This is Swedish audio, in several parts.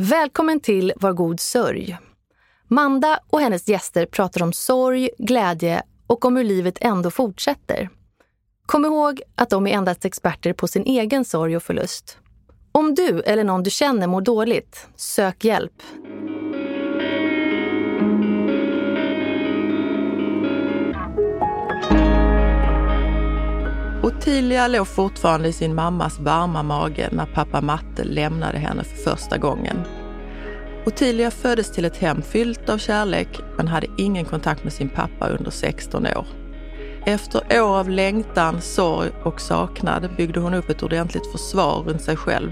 Välkommen till Var god sörj. Manda och hennes gäster pratar om sorg, glädje och om hur livet ändå fortsätter. Kom ihåg att de är endast experter på sin egen sorg och förlust. Om du eller någon du känner mår dåligt, sök hjälp. Ottilia låg fortfarande i sin mammas varma mage när pappa Matte lämnade henne för första gången. Ottilia föddes till ett hem fyllt av kärlek men hade ingen kontakt med sin pappa under 16 år. Efter år av längtan, sorg och saknad byggde hon upp ett ordentligt försvar runt sig själv.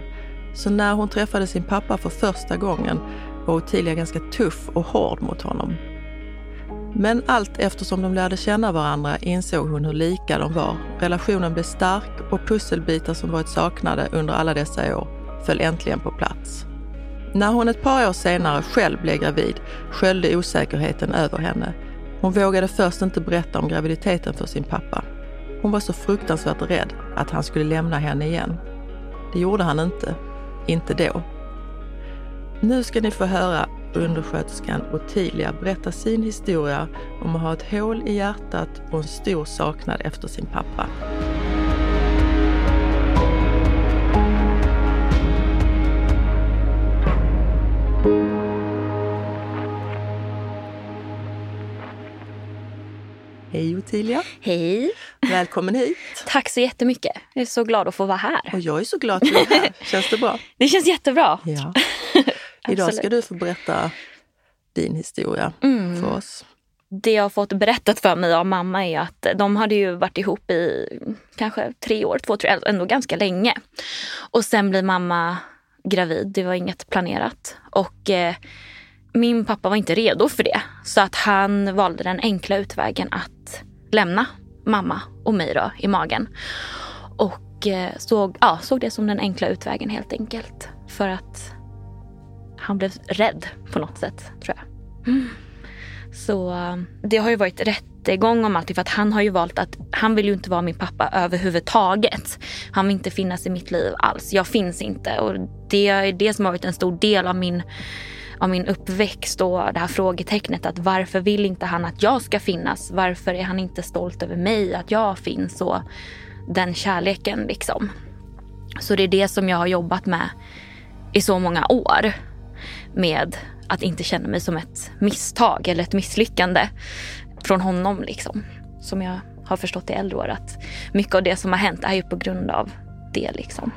Så när hon träffade sin pappa för första gången var Ottilia ganska tuff och hård mot honom. Men allt eftersom de lärde känna varandra insåg hon hur lika de var. Relationen blev stark och pusselbitar som varit saknade under alla dessa år föll äntligen på plats. När hon ett par år senare själv blev gravid sköljde osäkerheten över henne. Hon vågade först inte berätta om graviditeten för sin pappa. Hon var så fruktansvärt rädd att han skulle lämna henne igen. Det gjorde han inte. Inte då. Nu ska ni få höra undersköterskan Ottilia berätta sin historia om att ha ett hål i hjärtat och en stor saknad efter sin pappa. Hej Ottilia! Hej! Välkommen hit! Tack så jättemycket. Jag är så glad att få vara här. Och jag är så glad att du är här. Känns det bra? Det känns jättebra. Ja. Idag ska du få berätta din historia Mm. för oss. Det jag har fått berättat för mig av mamma är att de hade ju varit ihop i kanske tre år, två, tre, ändå ganska länge. Och sen blir mamma gravid. Det var inget planerat. Och eh, min pappa var inte redo för det. Så att han valde den enkla utvägen att lämna mamma och mig då i magen. Och eh, såg, ja, såg det som den enkla utvägen helt enkelt. För att han blev rädd på något sätt, tror jag. Mm. Så eh, det har ju varit rättegång om allt för att han har ju valt att han vill ju inte vara min pappa överhuvudtaget. Han vill inte finnas i mitt liv alls. Jag finns inte och det är det som har varit en stor del av min av min uppväxt och det här frågetecknet att varför vill inte han att jag ska finnas? Varför är han inte stolt över mig, att jag finns och den kärleken liksom. Så det är det som jag har jobbat med i så många år med att inte känna mig som ett misstag eller ett misslyckande från honom liksom. Som jag har förstått i äldre år att mycket av det som har hänt är ju på grund av det liksom.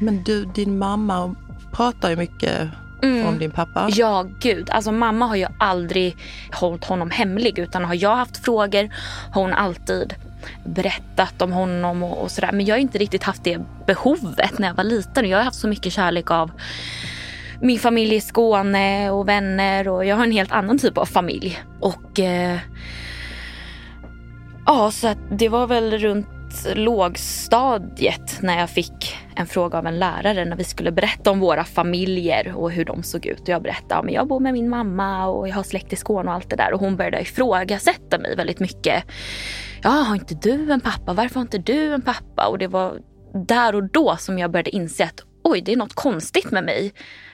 Men du, din mamma pratar ju mycket om din pappa. Mm. Ja, gud. Alltså mamma har ju aldrig hållit honom hemlig utan har jag haft frågor har hon alltid berättat om honom och, och sådär. Men jag har inte riktigt haft det behovet när jag var liten. Jag har haft så mycket kärlek av min familj i Skåne och vänner och jag har en helt annan typ av familj. Och eh, ja, så att det var väl runt lågstadiet när jag fick en fråga av en lärare när vi skulle berätta om våra familjer och hur de såg ut. Och jag berättade att ja, jag bor med min mamma och jag har släkt i Skåne och allt det där. Och hon började ifrågasätta mig väldigt mycket. Ja, har inte du en pappa? Varför har inte du en pappa? Och det var där och då som jag började inse att oj, det är något konstigt med mig.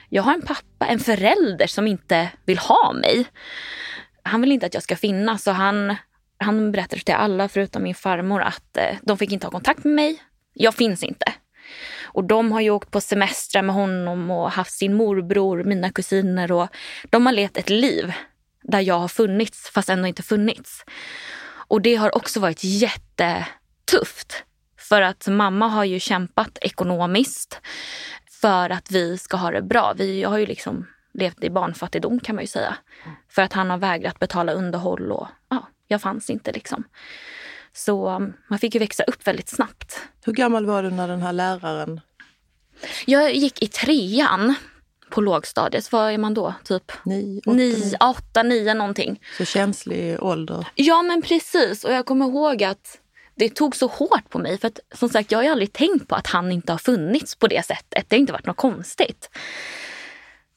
Jag har en pappa, en förälder som inte vill ha mig. Han vill inte att jag ska finnas så han, han berättade till alla förutom min farmor att eh, de fick inte ha kontakt med mig. Jag finns inte. Och de har ju åkt på semestrar med honom och haft sin morbror, mina kusiner och de har levt ett liv där jag har funnits fast ändå inte funnits. Och det har också varit jättetufft. För att mamma har ju kämpat ekonomiskt för att vi ska ha det bra. Vi har ju liksom levt i barnfattigdom kan man ju säga. För att han har vägrat betala underhåll och ja, jag fanns inte liksom. Så um, man fick ju växa upp väldigt snabbt. Hur gammal var du när den här läraren... Jag gick i trean på lågstadiet. Vad är man då? Typ Nio, åtta, nio, åtta, nio någonting. Så känslig ålder. Ja men precis. Och jag kommer ihåg att det tog så hårt på mig. För att som sagt, jag har ju aldrig tänkt på att han inte har funnits på det sättet. Det har inte varit något konstigt.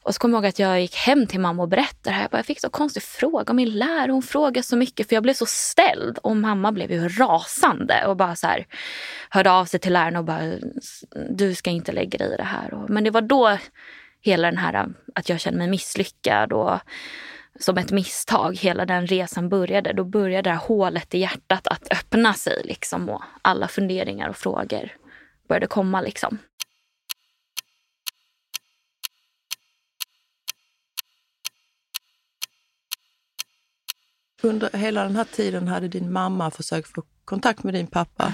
Och så kommer jag ihåg att jag gick hem till mamma och berättade det här. Jag, bara, jag fick så konstig fråga om min lärare. Hon frågade så mycket för jag blev så ställd. Och mamma blev ju rasande och bara så här hörde av sig till läraren och bara du ska inte lägga dig i det här. Och, men det var då hela den här att jag kände mig misslyckad och som ett misstag. Hela den resan började. Då började det här hålet i hjärtat att öppna sig liksom och alla funderingar och frågor började komma liksom. Under hela den här tiden hade din mamma försökt få kontakt med din pappa?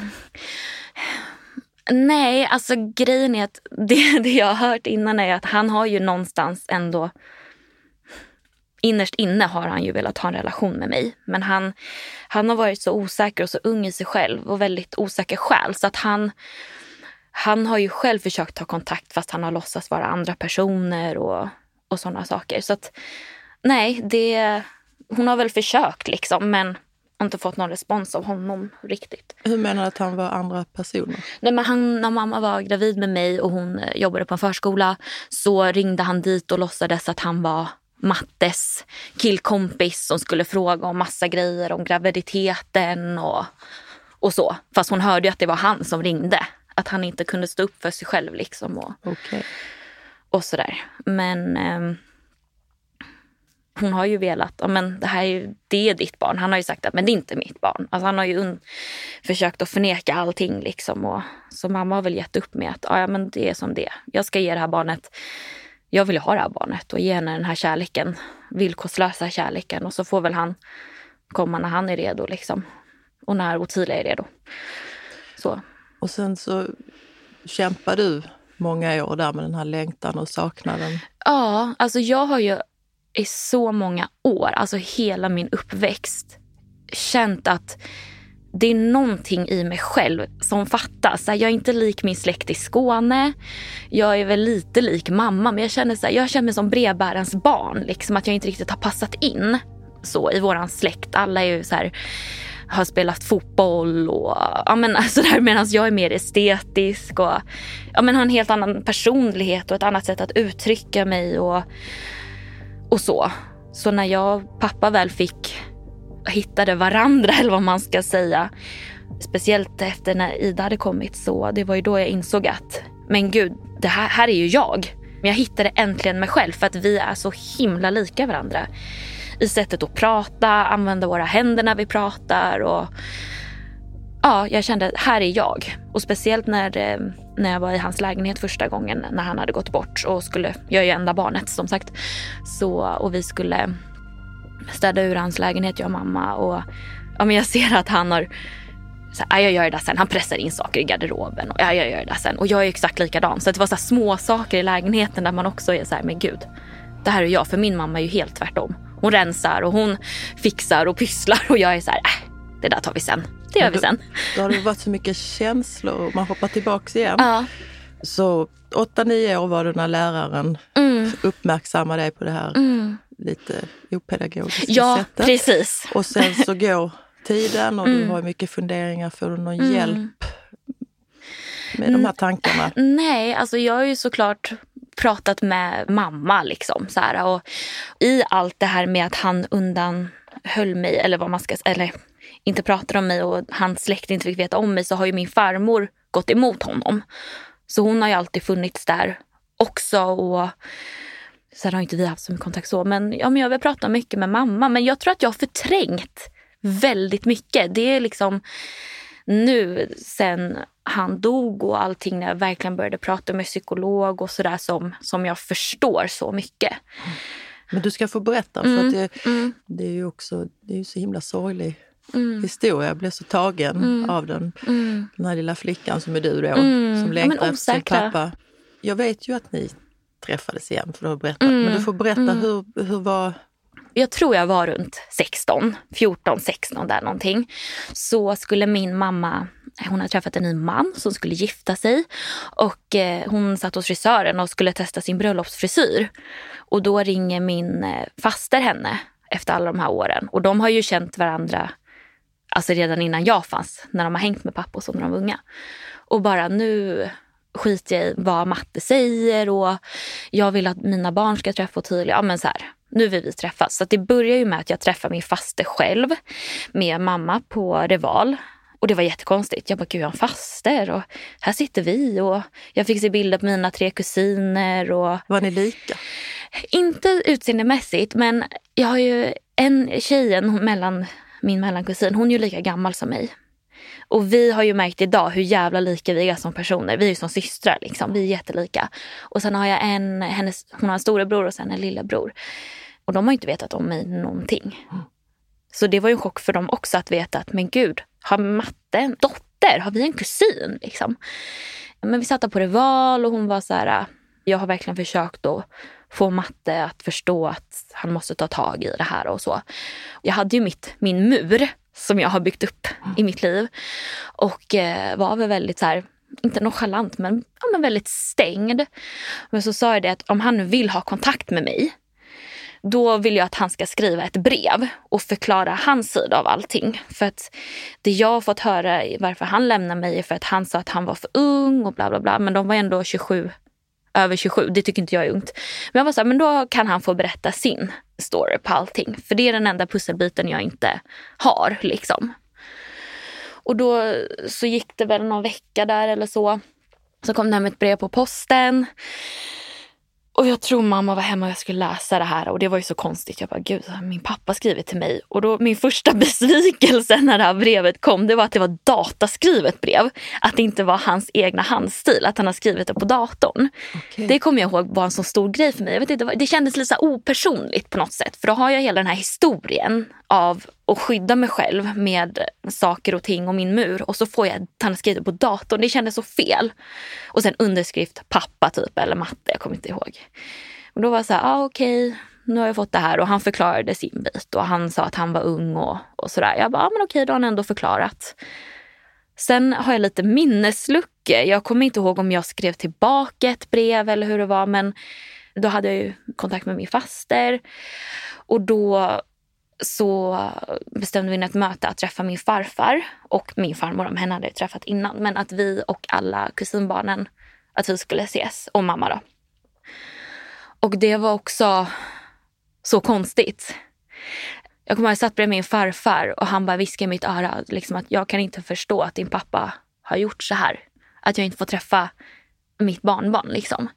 Nej, alltså grejen är att det, det jag har hört innan är att han har ju någonstans ändå innerst inne har han ju velat ha en relation med mig. Men han, han har varit så osäker och så ung i sig själv och väldigt osäker själ. Så att han, han har ju själv försökt ta kontakt fast han har låtsats vara andra personer och, och sådana saker. Så att nej, det, hon har väl försökt liksom men inte fått någon respons av honom riktigt. Hur menar du att han var andra personer? Nej, men han, när mamma var gravid med mig och hon eh, jobbade på en förskola så ringde han dit och låtsades att han var Mattes killkompis som skulle fråga om massa grejer om graviditeten och, och så. Fast hon hörde ju att det var han som ringde. Att han inte kunde stå upp för sig själv liksom. Och, okay. och sådär. Men eh, hon har ju velat, ja, men det här är ju, det är ditt barn. Han har ju sagt att men det är inte mitt barn. Alltså han har ju försökt att förneka allting liksom. Och, så mamma har väl gett upp med att ja, men det är som det Jag ska ge det här barnet, jag vill ha det här barnet och ge henne den här kärleken. Villkorslösa kärleken. Och så får väl han komma när han är redo liksom. Och när Ottilia är redo. Så. Och sen så kämpar du många år där med den här längtan och saknaden. Ja, alltså jag har ju i så många år, alltså hela min uppväxt, känt att det är någonting i mig själv som fattas. Jag är inte lik min släkt i Skåne. Jag är väl lite lik mamma men jag känner, så här, jag känner mig som brevbärarens barn. Liksom, att jag inte riktigt har passat in så i våran släkt. Alla är ju så här, har spelat fotboll och ja, men, alltså medan jag är mer estetisk och ja, men, har en helt annan personlighet och ett annat sätt att uttrycka mig. och och så. Så när jag och pappa väl fick hittade varandra eller vad man ska säga. Speciellt efter när Ida hade kommit så det var ju då jag insåg att men gud, det här, här är ju jag. Men jag hittade äntligen mig själv för att vi är så himla lika varandra. I sättet att prata, använda våra händer när vi pratar och ja, jag kände att här är jag. Och speciellt när, eh, när jag var i hans lägenhet första gången när han hade gått bort och skulle, jag är ju enda barnet som sagt. Så, och vi skulle städa ur hans lägenhet, jag och mamma. Och ja, men jag ser att han har så här, jag gör det där sen. Han pressar in saker i garderoben och jag gör det där sen. Och jag är exakt likadan. Så det var så små saker i lägenheten där man också är så här, men gud. Det här är jag, för min mamma är ju helt tvärtom. Hon rensar och hon fixar och pysslar och jag är så här, äh, det där tar vi sen. Det gör vi sen. Då har det varit så mycket känslor och man hoppar tillbaks igen. Ja. Så åtta, nio år var du när läraren mm. uppmärksammade dig på det här mm. Lite opedagogiska ja, sättet. Precis. Och sen så går tiden och mm. du har mycket funderingar. Får du någon mm. hjälp med de här tankarna? Nej, alltså jag har ju såklart pratat med mamma liksom. Så här, och I allt det här med att han undanhöll mig, eller vad man ska säga, inte pratade om mig och hans släkt inte fick veta om mig så har ju min farmor gått emot honom. Så hon har ju alltid funnits där också. Och Sen har inte vi haft så mycket kontakt så. Men, ja, men jag vill prata mycket med mamma. Men jag tror att jag har förträngt väldigt mycket. Det är liksom nu sen han dog och allting när jag verkligen började prata med psykolog och sådär som, som jag förstår så mycket. Men du ska få berätta, för mm, det, mm. det är ju också det är så himla sorglig mm. historia. Jag blev så tagen mm. av den. Den här lilla flickan som är du då, som längtar efter sin pappa. Jag vet ju att ni träffades igen, för du har berättat. Men du får berätta, hur, hur var jag tror jag var runt 16, 14, 16 där någonting. Så skulle min mamma, hon hade träffat en ny man som skulle gifta sig. Och eh, hon satt hos frisören och skulle testa sin bröllopsfrisyr. Och då ringer min eh, faster henne efter alla de här åren. Och de har ju känt varandra alltså redan innan jag fanns, när de har hängt med pappa och så när de var unga. Och bara nu skiter jag i vad matte säger och jag vill att mina barn ska träffa Ottilia. Ja, men så här, nu vill vi träffas. Så det börjar ju med att jag träffar min faste själv med mamma på Reval. Och det var jättekonstigt. Jag bara, gud han faster och här sitter vi och jag fick se bilder på mina tre kusiner. Och... Var ni lika? Inte utseendemässigt men jag har ju en tjejen mellan min mellankusin, hon är ju lika gammal som mig. Och vi har ju märkt idag hur jävla lika vi är som personer. Vi är ju som systrar liksom. Vi är jättelika. Och sen har jag en, hennes, hon har en storebror och sen en lillebror. Och de har inte vetat om mig någonting. Så det var ju en chock för dem också att veta att men gud, har Matte en dotter? Har vi en kusin? Liksom. Men vi satt på Rival och hon var så här, jag har verkligen försökt att få Matte att förstå att han måste ta tag i det här och så. Jag hade ju mitt, min mur som jag har byggt upp i mitt liv och eh, var väl väldigt så här, inte nonchalant men, ja, men väldigt stängd. Men så sa jag det att om han vill ha kontakt med mig då vill jag att han ska skriva ett brev och förklara hans sida av allting. För att det jag har fått höra varför han lämnar mig är för att han sa att han var för ung och bla bla bla. Men de var ändå 27, över 27. Det tycker inte jag är ungt. Men jag var så här, men då kan han få berätta sin story på allting. För det är den enda pusselbiten jag inte har liksom. Och då så gick det väl någon vecka där eller så. Så kom det hem ett brev på posten. Och jag tror mamma var hemma och jag skulle läsa det här och det var ju så konstigt. Jag bara, gud, min pappa skriver till mig. Och då min första besvikelse när det här brevet kom, det var att det var dataskrivet brev. Att det inte var hans egna handstil, att han har skrivit det på datorn. Okay. Det kommer jag ihåg var en så stor grej för mig. Jag vet inte, det kändes lite så opersonligt på något sätt. För då har jag hela den här historien av och skydda mig själv med saker och ting och min mur. Och så får jag att på datorn. Det kändes så fel. Och sen underskrift pappa typ eller matte, jag kommer inte ihåg. Och då var jag så här, ah, okej, okay, nu har jag fått det här. Och han förklarade sin bit och han sa att han var ung och, och sådär. Jag bara, ah, men okej, då har han ändå förklarat. Sen har jag lite minnesluckor. Jag kommer inte ihåg om jag skrev tillbaka ett brev eller hur det var. Men då hade jag ju kontakt med min faster. Och då så bestämde vi ett möte att träffa min farfar och min farmor, om henne hade jag träffat innan. Men att vi och alla kusinbarnen, att vi skulle ses. Och mamma då. Och det var också så konstigt. Jag kommer ihåg att jag satt bredvid min farfar och han bara viskade i mitt öra liksom att jag kan inte förstå att din pappa har gjort så här. Att jag inte får träffa mitt barnbarn liksom.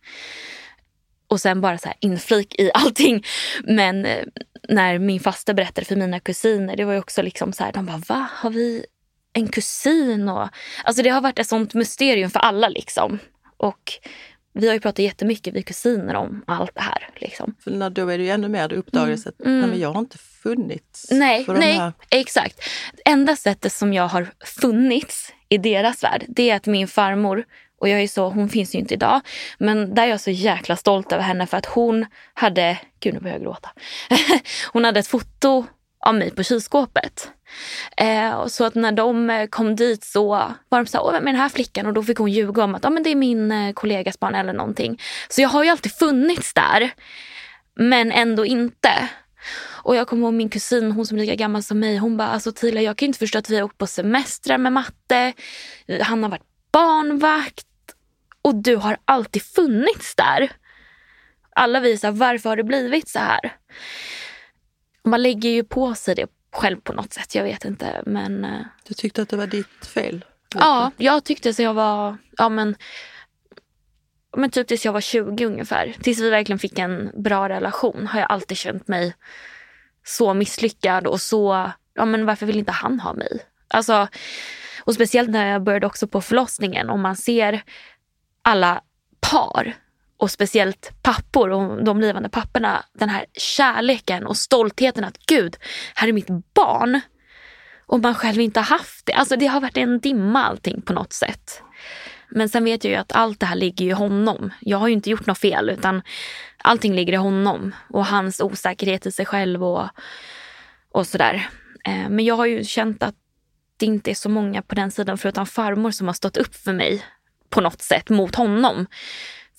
Och sen bara så här inflik i allting. Men eh, när min faster berättade för mina kusiner, det var ju också liksom så här, de bara va, har vi en kusin? Och, alltså det har varit ett sånt mysterium för alla liksom. Och vi har ju pratat jättemycket, vi kusiner, om allt det här. Liksom. För när då är det ju ännu mer, uppdagas mm. att mm. nej, men jag har inte funnits. Nej, nej här... exakt. Enda sättet som jag har funnits i deras värld, det är att min farmor och jag är så, hon finns ju inte idag. Men där är jag så jäkla stolt över henne för att hon hade, gud nu börjar jag gråta. hon hade ett foto av mig på kylskåpet. Eh, så att när de eh, kom dit så var de så här, vem är den här flickan? Och då fick hon ljuga om att ah, men det är min eh, kollegas barn eller någonting. Så jag har ju alltid funnits där. Men ändå inte. Och jag kommer ihåg min kusin, hon som är lika gammal som mig, hon bara alltså Tila jag kan inte förstå att vi har åkt på semestrar med matte. Han har varit barnvakt och du har alltid funnits där. Alla visar varför har det blivit så här? Man lägger ju på sig det själv på något sätt. Jag vet inte men... Eh, du tyckte att det var ditt fel? Ja, jag tyckte så jag var, ja men, men typ tills jag var 20 ungefär. Tills vi verkligen fick en bra relation har jag alltid känt mig så misslyckad och så, ja men varför vill inte han ha mig? Alltså, och speciellt när jag började också på förlossningen, om man ser alla par och speciellt pappor och de blivande papporna, den här kärleken och stoltheten att gud, här är mitt barn. Och man själv inte har haft det. Alltså det har varit en dimma allting på något sätt. Men sen vet jag ju att allt det här ligger i honom. Jag har ju inte gjort något fel utan allting ligger i honom och hans osäkerhet i sig själv och, och sådär. Eh, men jag har ju känt att det inte är så många på den sidan förutom farmor som har stått upp för mig på något sätt mot honom.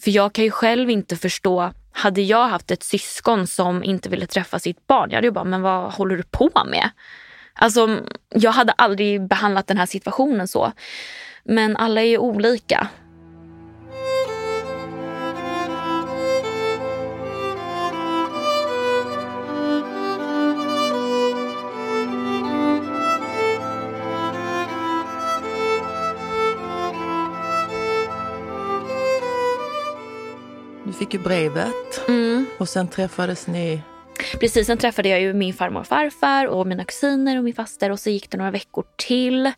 För jag kan ju själv inte förstå, hade jag haft ett syskon som inte ville träffa sitt barn, jag hade ju bara, men vad håller du på med? Alltså, jag hade aldrig behandlat den här situationen så. Men alla är ju olika fick ju brevet Mm. och sen träffades ni. Precis, sen träffade jag ju min farmor och farfar och mina kusiner och min faster och så gick det några veckor till.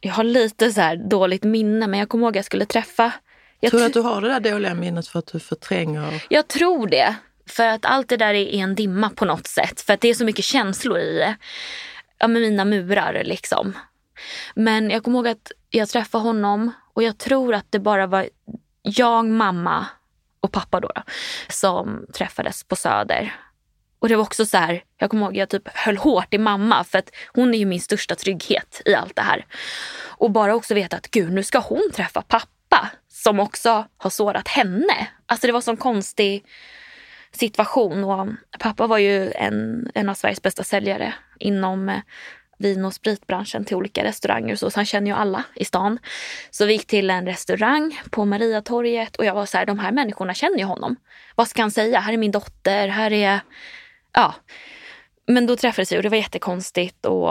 Jag har lite så dåligt minne men jag kommer ihåg att jag skulle träffa... Jag, Tror du att du har det där dåliga minnet för att du förtränger? jag tror det. För att allt det där är en dimma på något sätt. För att det är så mycket känslor i det. Ja, med mina murar liksom. Men jag kommer ihåg att jag träffade honom och jag tror att det bara var jag, mamma och pappa då, då som träffades på Söder. Och det var också så här, jag kommer ihåg jag typ höll hårt i mamma för att hon är ju min största trygghet i allt det här. Och bara också veta att gud, nu ska hon träffa pappa som också har sårat henne. Alltså det var sån konstig situation. Och eh, pappa var ju en, en av Sveriges bästa säljare inom eh, vin och spritbranschen till olika restauranger så, så han känner ju alla i stan. Så vi gick till en restaurang på Mariatorget och jag var så här, de här människorna känner ju honom. Vad ska han säga? Här är min dotter, här är... Ja. Men då träffades vi och det var jättekonstigt och...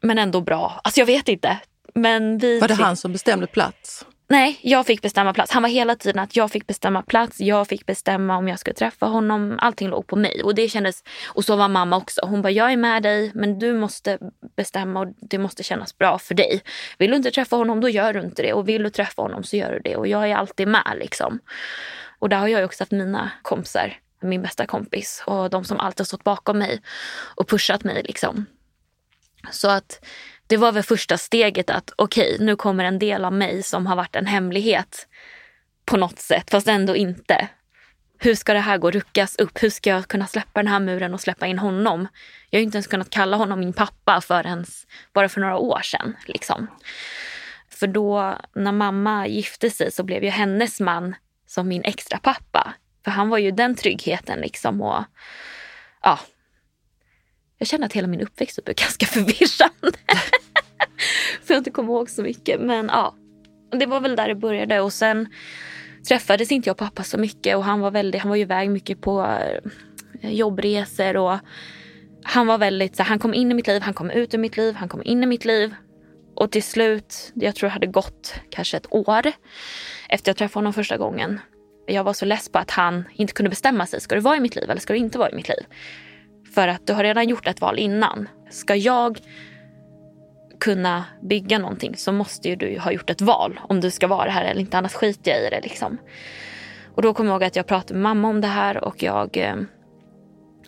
Men ändå bra. Alltså jag vet inte. Men vi Var det han som bestämde plats? Nej, jag fick bestämma plats. Han var hela tiden att jag fick bestämma plats. Jag fick bestämma om jag skulle träffa honom. Allting låg på mig. Och det kändes, och så var mamma också. Hon bara, jag är med dig men du måste bestämma och det måste kännas bra för dig. Vill du inte träffa honom då gör du inte det. Och vill du träffa honom så gör du det. Och jag är alltid med liksom. Och där har jag också haft mina kompisar. Min bästa kompis och de som alltid har stått bakom mig och pushat mig liksom. Så att det var väl första steget att okej, nu kommer en del av mig som har varit en hemlighet på något sätt, fast ändå inte. Hur ska det här gå ruckas upp? Hur ska jag kunna släppa den här muren och släppa in honom? Jag har ju inte ens kunnat kalla honom min pappa förrän bara för några år sedan. Liksom. För då när mamma gifte sig så blev ju hennes man som min extra pappa. För han var ju den tryggheten liksom. Och, ja, jag känner att hela min uppväxt typ är ganska förvirrande. För jag inte kommer ihåg så mycket. Men ja, det var väl där det började. Och sen träffades inte jag och pappa så mycket. Och han var, väldigt, han var ju iväg mycket på eh, jobbresor. Och han var väldigt så han kom in i mitt liv, han kom ut ur mitt liv, han kom in i mitt liv. Och till slut, jag tror det hade gått kanske ett år efter jag träffade honom första gången. Jag var så less på att han inte kunde bestämma sig. Ska du vara i mitt liv eller ska du inte vara i mitt liv? För att du har redan gjort ett val innan. Ska jag kunna bygga någonting så måste ju du ha gjort ett val om du ska vara här eller inte. Annars skiter jag i det. Liksom. Och då kommer jag ihåg att jag pratade med mamma om det här och jag, eh,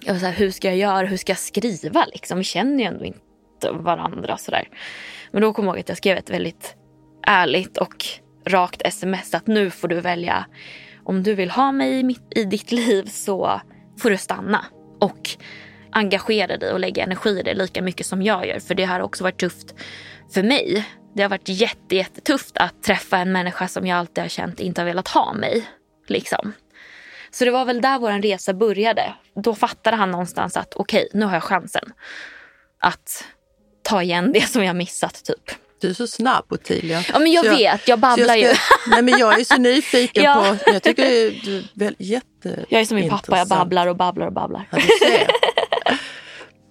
jag var så här, hur ska jag göra? Hur ska jag skriva? Liksom? Vi känner ju ändå inte varandra. Så där. Men då kommer jag ihåg att jag skrev ett väldigt ärligt och rakt sms att nu får du välja. Om du vill ha mig i, mitt, i ditt liv så får du stanna. Och engagera dig och lägga energi i det lika mycket som jag gör. För det har också varit tufft för mig. Det har varit jätte, jättetufft att träffa en människa som jag alltid har känt inte har velat ha mig. Liksom. Så det var väl där vår resa började. Då fattade han någonstans att okej, nu har jag chansen att ta igen det som jag missat typ. Du är så snabb Ottilia. Ja men jag, Så vet, jag babblar jag ju. ska- Nej, men jag är så nyfiken Ja. på... Jag tycker du är väl jätte... Jag är som min pappa, jag babblar och babblar och babblar. Ja.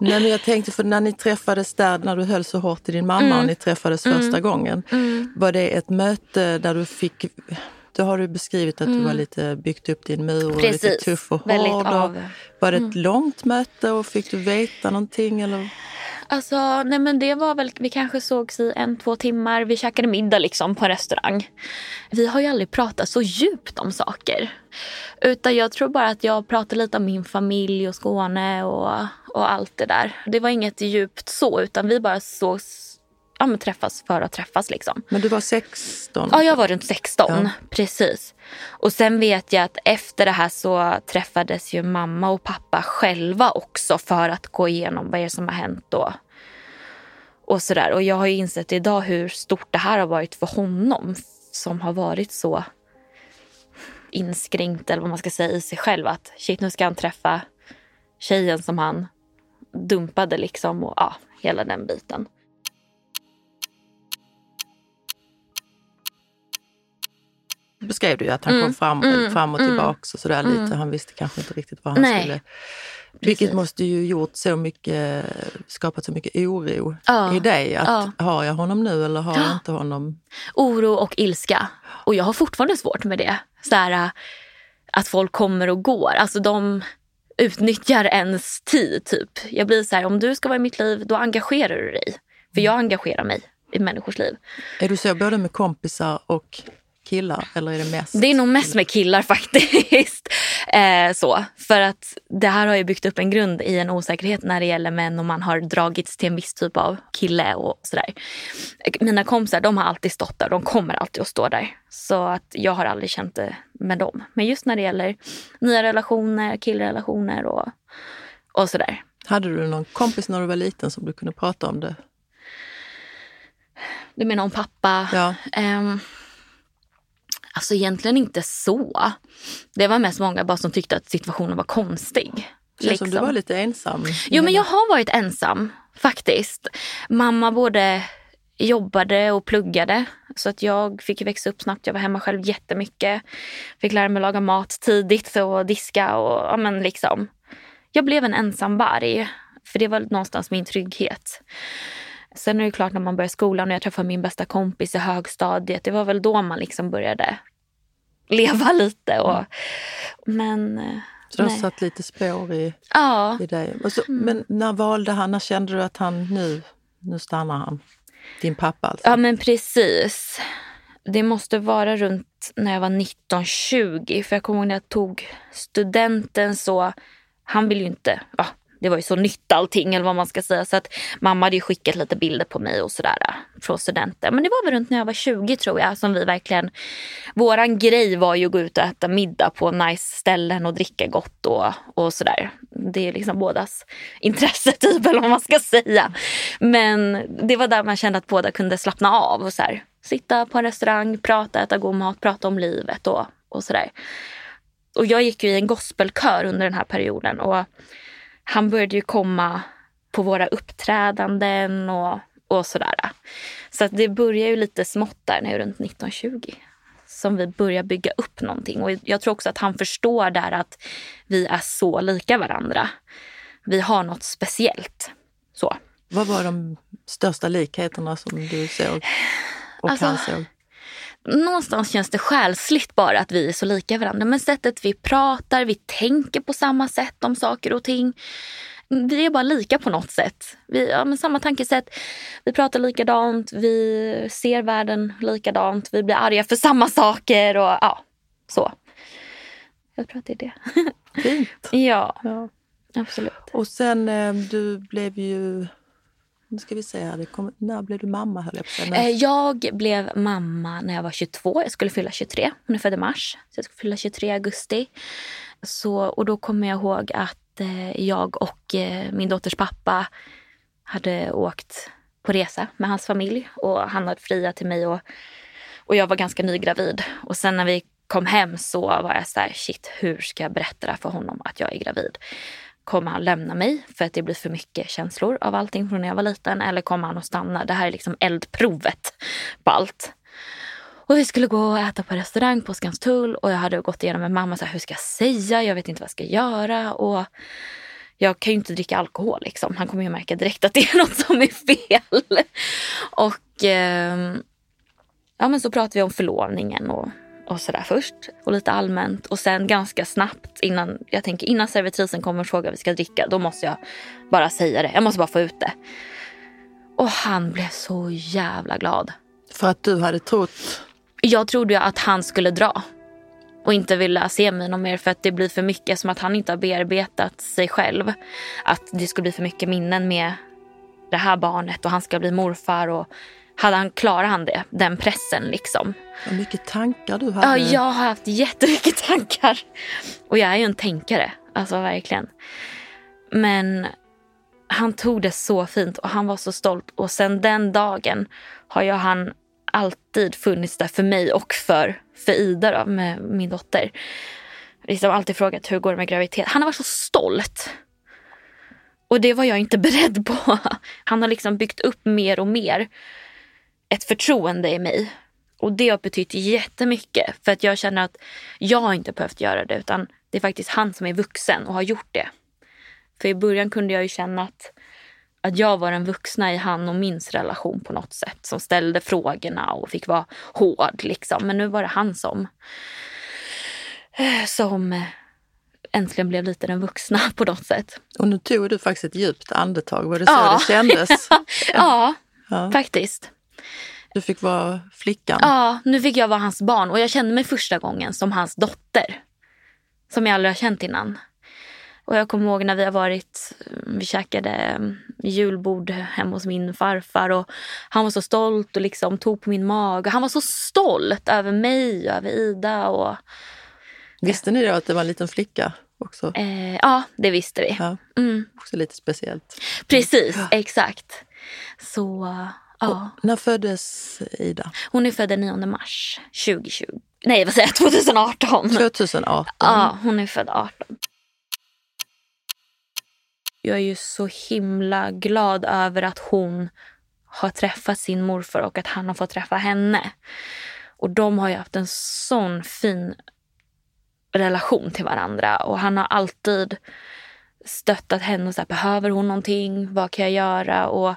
Nej, men jag tänkte, för när ni träffades där, när du höll så hårt i din mamma Mm. och ni träffades första gången. Var det ett möte där du fick... Då har du beskrivit att du var lite byggt upp din mur och lite Mm. Precis, tuff och hård. Och Mm. Var det ett långt möte och fick du veta någonting? Eller? Alltså, nej men det var väl, vi kanske sågs i en, två timmar. Vi käkade middag liksom på en restaurang. Vi har ju aldrig pratat så djupt om saker. Utan jag tror bara att jag pratade lite om min familj och Skåne och, och allt det där. Det var inget djupt så, utan vi bara sågs, ja men träffas för att träffas liksom. Men du var 16? Ja, jag var runt 16. Ja. Precis. Och sen vet jag att efter det här så träffades ju mamma och pappa själva också för att gå igenom vad är det som har hänt då. Och sådär. Och jag har ju insett idag hur stort det här har varit för honom som har varit så inskränkt eller vad man ska säga i sig själv. Att shit, nu ska han träffa tjejen som han dumpade liksom och ja, hela den biten. Beskrev du ju att han kom fram, fram och tillbaks och sådär lite. Han visste kanske inte riktigt vad han Nej. skulle... Vilket måste ju gjort så mycket, skapat så mycket oro Ja. i dig. Att Ja. har jag honom nu eller har jag inte honom? oro och ilska. Och jag har fortfarande svårt med det. Så här, äh, att folk kommer och går. Alltså de utnyttjar ens tid. typ. Jag blir så här, om du ska vara i mitt liv, då engagerar du dig. För jag engagerar mig i människors liv. Är du så både med kompisar och killar eller är det mest? Det är nog mest med killar faktiskt. Eh, så. För att det här har ju byggt upp en grund i en osäkerhet när det gäller män och man har dragits till en viss typ av kille och sådär. Mina kompisar de har alltid stått där, de kommer alltid att stå där. Så att jag har aldrig känt det med dem. Men just när det gäller nya relationer, killrelationer och, och sådär. Hade du någon kompis när du var liten som du kunde prata om det? Du menar om pappa? Ja. Ehm, alltså egentligen inte så. Det var mest många bara som tyckte att situationen var konstig. Det känns som du var lite ensam. Jo, men jag har varit ensam faktiskt. Mamma både jobbade och pluggade så att jag fick växa upp snabbt. Jag var hemma själv jättemycket. Fick lära mig laga mat tidigt och diska och ja, men liksom. Jag blev en ensam varg för det var någonstans min trygghet. Sen är det klart när man började skolan och jag träffade min bästa kompis i högstadiet. Det var väl då man liksom började leva lite. Och, Men eh, Så det har satt lite spår i, ja, i dig. Så, Men när valde han, när kände du att han nu, nu stannar han? Din pappa alltså? Ja men precis. Det måste vara runt när jag var 19-20. För jag kommer ihåg när jag tog studenten så, han ville ju inte, ja, det var ju så nytt allting eller vad man ska säga. Så att mamma hade ju skickat lite bilder på mig och sådär äh, från studenten. Men det var väl runt när jag var 20 tror jag som vi verkligen, våran grej var ju att gå ut och äta middag på nice ställen och dricka gott och, och sådär. Det är liksom bådas intresse typ eller vad man ska säga. Men det var där man kände att båda kunde slappna av och så här, sitta på en restaurang, prata, äta god mat, prata om livet och, och sådär. Och jag gick ju i en gospelkör under den här perioden och han började ju komma på våra uppträdanden och, och sådär. Så att det började ju lite smått där var runt 1920 som vi börjar bygga upp någonting. Och jag tror också att han förstår där att vi är så lika varandra. Vi har något speciellt. Så. Vad var de största likheterna som du såg och Alltså, han såg? Någonstans känns det själsligt bara att vi är så lika varandra. Men sättet vi pratar, vi tänker på samma sätt om saker och ting. Vi är bara lika på något sätt. Vi har ja, samma tankesätt. Vi pratar likadant, vi ser världen likadant. Vi blir arga för samma saker och ja, så. Jag tror att det är det. Fint. Ja, Ja. absolut. Och sen, eh, du blev ju... Nu ska vi se det kom, när blev du mamma höll jag på att men... Eh, jag blev mamma när jag var 22. Jag skulle fylla 23. Hon är född i mars. Så jag skulle fylla 23 i augusti. Så, och då kommer jag ihåg att eh, jag och eh, min dotters pappa hade åkt på resa med hans familj. Och han hade friat till mig och, och jag var ganska nygravid. Och sen när vi kom hem så var jag så här, shit, hur ska jag berätta det här för honom att jag är gravid? Kommer han lämna mig för att det blir för mycket känslor av allting från när jag var liten? Eller kommer han att stanna? Det här är liksom eldprovet på allt. Och vi skulle gå och äta på restaurang på Skanstull och jag hade gått igenom med mamma så här, hur ska jag säga? Jag vet inte vad jag ska göra. Och jag kan ju inte dricka alkohol liksom. Han kommer ju märka direkt att det är något som är fel. Och eh, ja, men så pratade vi om förlovningen och, och sådär först. Och lite allmänt. Och sen ganska snabbt innan, jag tänker innan servitrisen kommer och frågar vi ska dricka. Då måste jag bara säga det. Jag måste bara få ut det. Och han blev så jävla glad. För att du hade trott... Jag trodde ju att han skulle dra och inte vilja se mig någon mer för att det blir för mycket som att han inte har bearbetat sig själv. Att det skulle bli för mycket minnen med det här barnet och han ska bli morfar och hade han, klarar han det, den pressen liksom. Vad mycket tankar du hade. Ja, jag har haft jättemycket tankar. Och jag är ju en tänkare, alltså verkligen. Men han tog det så fint och han var så stolt. Och sen den dagen har ju han alltid funnits där för mig och för, för Ida, då, med min dotter. Liksom alltid frågat hur går det med graviditet. Han har varit så stolt. Och det var jag inte beredd på. Han har liksom byggt upp mer och mer ett förtroende i mig. Och det har betytt jättemycket. För att jag känner att jag har inte behövt göra det utan det är faktiskt han som är vuxen och har gjort det. För i början kunde jag ju känna att, att jag var den vuxna i han och min relation på något sätt. Som ställde frågorna och fick vara hård liksom. Men nu var det han som, som äntligen blev lite den vuxna på något sätt. Och nu tog du faktiskt ett djupt andetag. Var det så ja. det kändes? ja, ja, faktiskt. Du fick vara flickan? Ja, nu fick jag vara hans barn. Och jag kände mig första gången som hans dotter. Som jag aldrig har känt innan. Och jag kommer ihåg när vi har varit, vi käkade mm, julbord hemma hos min farfar och han var så stolt och liksom tog på min mage. Han var så stolt över mig och över Ida. Och, Visste ni då att det var en liten flicka också? Eh, ja, det visste vi. Ja, mm. Också lite speciellt. Precis, exakt. Så, ja. När föddes Ida? Hon är född den 9 mars 2020. Nej, vad säger jag? 2018. 2018. Ja, hon är född 18. Jag är ju så himla glad över att hon har träffat sin morfar och att han har fått träffa henne. Och de har ju haft en sån fin relation till varandra och han har alltid stöttat henne och sagt behöver hon någonting, vad kan jag göra? Och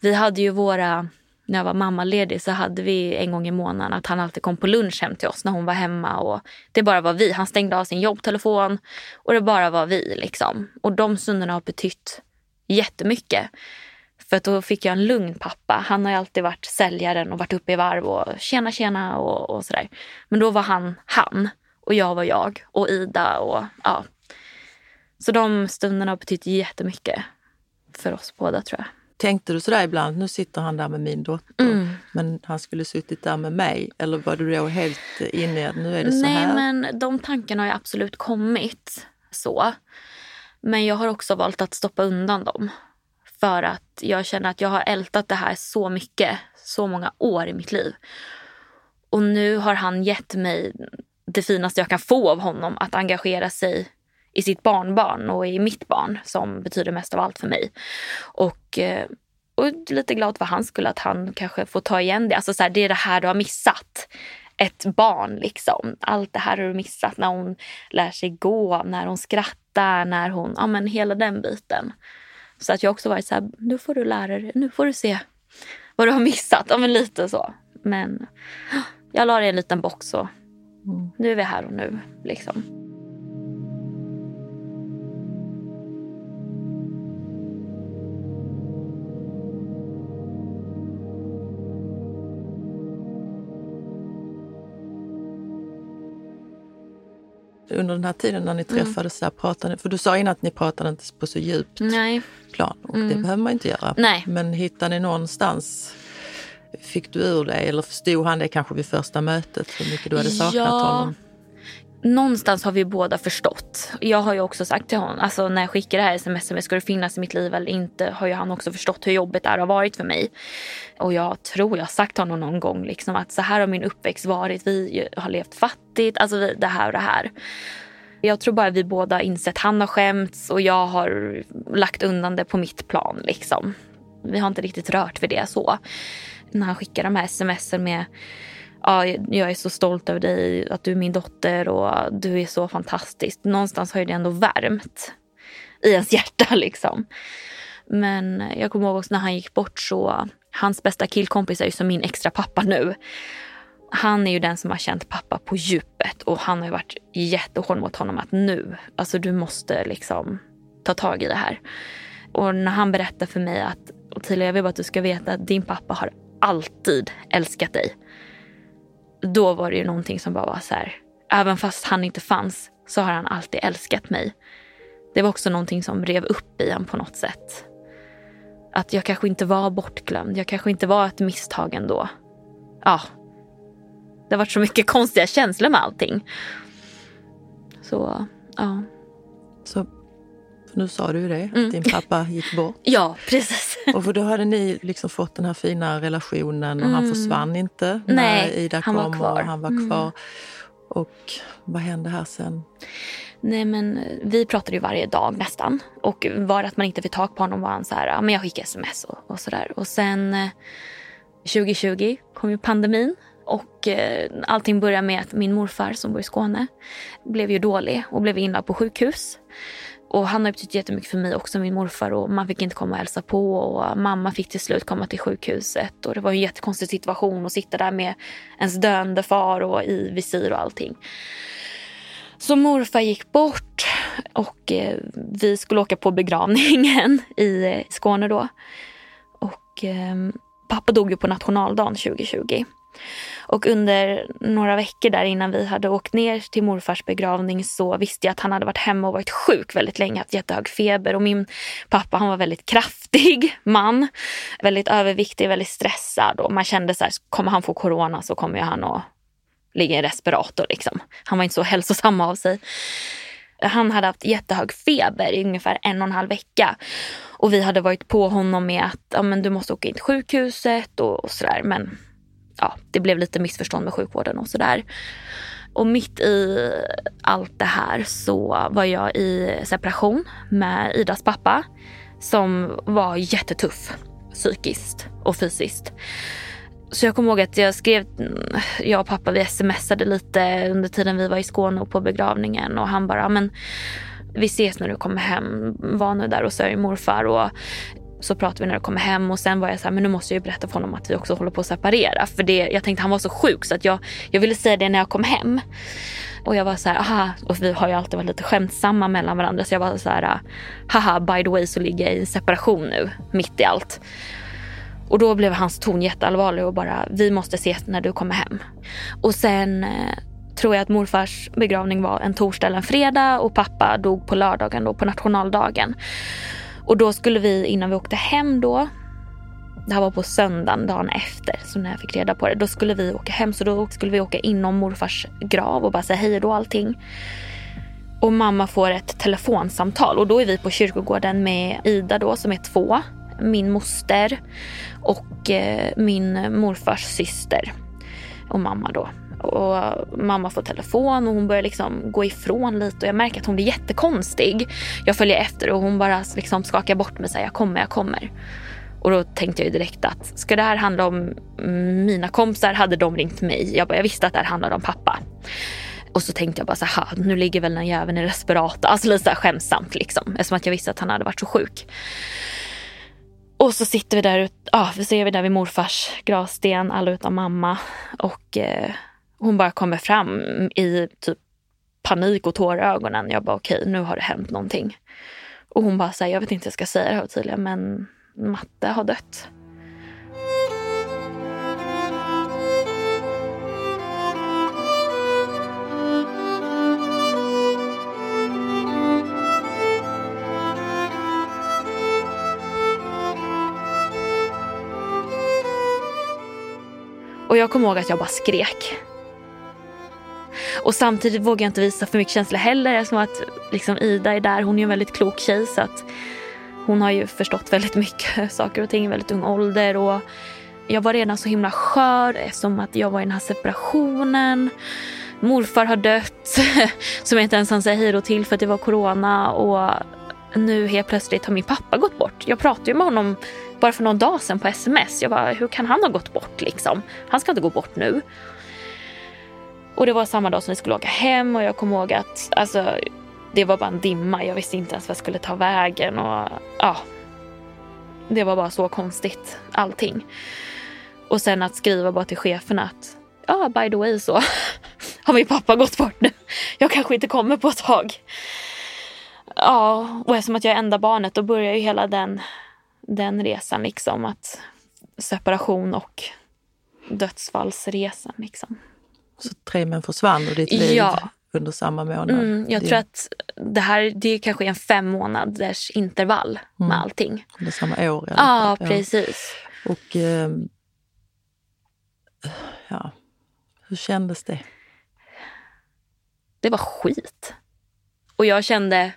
vi hade ju våra, när jag var mammaledig så hade vi en gång i månaden att han alltid kom på lunch hem till oss när hon var hemma och det bara var vi. Han stängde av sin jobbtelefon och det bara var vi liksom. Och de stunderna har betytt jättemycket. För att då fick jag en lugn pappa. Han har ju alltid varit säljaren och varit uppe i varv och tjena tjena och, och sådär. Men då var han han och jag var jag och Ida och ja. Så de stunderna har betytt jättemycket för oss båda tror jag. Tänkte du sådär ibland, nu sitter han där med min dotter, mm. men han skulle suttit där med mig? Eller var du då helt inne i att nu är det så Nej, här? Nej, men de tankarna har ju absolut kommit så. Men jag har också valt att stoppa undan dem. För att jag känner att jag har ältat det här så mycket, så många år i mitt liv. Och nu har han gett mig det finaste jag kan få av honom, att engagera sig i sitt barnbarn och i mitt barn som betyder mest av allt för mig. Och, eh, och lite glad för hans skull att han kanske får ta igen det. Alltså så här, det är det här du har missat. Ett barn liksom. Allt det här har du missat när hon lär sig gå, när hon skrattar, när hon, ja men hela den biten. Så att jag också varit så här, nu får du lära dig, nu får du se vad du har missat. Ja men lite så. Men jag la det i en liten box och mm. nu är vi här och nu liksom. Under den här tiden när ni mm. träffades, mm. pratade, för du sa innan att ni pratade inte på så djupt Nej. plan och mm. det behöver man inte göra. Nej. Men hittade ni någonstans, fick du ur dig eller förstod han det kanske vid första mötet hur mycket du hade saknat ja. honom? Någonstans har vi båda förstått. Jag har ju också sagt till honom, alltså när jag skickar det här sms, ska du finnas i mitt liv eller inte? Har ju han också förstått hur jobbigt det här har varit för mig. Och jag tror jag har sagt till honom någon gång liksom att så här har min uppväxt varit. Vi har levt fattigt, alltså vi, det här och det här. Jag tror bara vi båda har insett, han har skämts och jag har lagt undan det på mitt plan liksom. Vi har inte riktigt rört vid det så. När han skickar de här smsen med ja, jag är så stolt över dig, att du är min dotter och du är så fantastisk. Någonstans har ju det ändå värmt i ens hjärta liksom. Men jag kommer ihåg också när han gick bort så, hans bästa killkompis är ju som min extra pappa nu. Han är ju den som har känt pappa på djupet och han har ju varit jättehård mot honom att nu, alltså du måste liksom ta tag i det här. Och när han berättar för mig att Ottilia jag vill bara att du ska veta att din pappa har alltid älskat dig då var det ju någonting som bara var så här. Även fast han inte fanns så har han alltid älskat mig. Det var också någonting som rev upp i honom på något sätt. Att jag kanske inte var bortglömd. Jag kanske inte var ett misstag ändå. Ja. Det har varit så mycket konstiga känslor med allting. Så, ja. Så nu sa du ju det, mm. din pappa gick bort. Ja, precis. Och för då hade ni liksom fått den här fina relationen och mm. han försvann inte när Nej, Ida han kom var kvar. och han var kvar. Mm. Och vad hände här sen? Nej men vi pratade ju varje dag nästan. Och var det att man inte fick tag på honom var han så här, ja men jag skickar sms och, och sådär. Och sen 2020 eh, kom ju pandemin Och eh, allting började med att min morfar som bor i Skåne blev ju dålig och blev inlagd på sjukhus. Och han har betytt jättemycket för mig också, min morfar. Och man fick inte komma och hälsa på. Och mamma fick till slut komma till sjukhuset. Och det var en jättekonstig situation att sitta där med ens döende far och i visir och allting. Så morfar gick bort och eh, vi skulle åka på begravningen i eh, Skåne då. Och ehm, pappa dog ju på nationaldagen 2020. Och under några veckor där innan vi hade åkt ner till morfars begravning så visste jag att han hade varit hemma och varit sjuk väldigt länge, haft jättehög feber. Och min pappa han var väldigt kraftig man, väldigt överviktig, väldigt stressad. Och man kände så här, kommer han få corona så kommer han att ligga i respirator. Liksom. Han var inte så hälsosam av sig. Han hade haft jättehög feber i ungefär en och en halv vecka. Och vi hade varit på honom med att ja, men du måste åka in till sjukhuset och, och sådär. Men ja, det blev lite missförstånd med sjukvården och sådär. Och mitt i allt det här så var jag i separation med Idas pappa som var jättetuff psykiskt och fysiskt. Så jag kommer ihåg att jag skrev, jag och pappa vi smsade lite under tiden vi var i Skåne och på begravningen och han bara, men vi ses när du kommer hem, var nu där och sörj morfar och så pratade vi när du kommer hem och sen var jag så här, men nu måste jag ju berätta för honom att vi också håller på att separera. För det, jag tänkte han var så sjuk så att jag, jag ville säga det när jag kom hem. Och jag var så här, aha, och vi har ju alltid varit lite skämtsamma mellan varandra så jag var så här, haha by the way så ligger jag i separation nu, mitt i allt. Och då blev hans ton jätteallvarlig och bara, vi måste ses när du kommer hem. Och sen eh, tror jag att morfars begravning var en torsdag eller en fredag och pappa dog på lördagen då, på nationaldagen. Och då skulle vi, innan vi åkte hem då, det här var på söndagen dagen efter, så när jag fick reda på det, då skulle vi åka hem. Så då skulle vi åka inom morfars grav och bara säga hej då allting. Och mamma får ett telefonsamtal och då är vi på kyrkogården med Ida då som är två, min moster och eh, min morfars syster och mamma då. Och mamma får telefon och hon börjar liksom gå ifrån lite och jag märker att hon blir jättekonstig. Jag följer efter och hon bara liksom skakar bort mig och säger jag kommer, jag kommer. Och då tänkte jag direkt att ska det här handla om mina kompisar hade de ringt mig. Jag, bara, jag visste att det här handlade om pappa. Och så tänkte jag bara så här, nu ligger väl den jäveln i respirator. Alltså lite så här skämtsamt liksom. Eftersom att jag visste att han hade varit så sjuk. Och så sitter vi där, ja, så är vi där vid morfars gravsten, alla utom mamma. Och eh, hon bara kommer fram i typ panik och tårögonen. Jag bara okej, okay, nu har det hänt någonting. Och hon bara säger, jag vet inte hur jag ska säga det här tydligen, men Matte har dött. Och jag kommer ihåg att jag bara skrek. Och samtidigt vågar jag inte visa för mycket känslor heller eftersom att liksom Ida är där. Hon är en väldigt klok tjej så att hon har ju förstått väldigt mycket saker och ting i väldigt ung ålder. Och jag var redan så himla skör eftersom att jag var i den här separationen. Morfar har dött som jag inte ens hann säga hej till för att det var corona. Och nu helt plötsligt har min pappa gått bort. Jag pratade ju med honom bara för någon dag sedan på sms. Jag bara, hur kan han ha gått bort liksom? Han ska inte gå bort nu. Och det var samma dag som vi skulle åka hem och jag kommer ihåg att alltså, det var bara en dimma. Jag visste inte ens vad jag skulle ta vägen och ja. Det var bara så konstigt allting. Och sen att skriva bara till chefen att ja, by the way så har min pappa gått bort nu. Jag kanske inte kommer på ett tag. Ja, och eftersom att jag är enda barnet då börjar ju hela den, den resan liksom. Att separation och dödsfallsresan liksom. Så tre män försvann ur ditt liv ja. under samma månad? Mm, jag det... tror att det här det är kanske en fem månaders intervall mm. med allting. Under samma år? Ja, precis. Och eh, ja, hur kändes det? Det var skit. Och jag kände,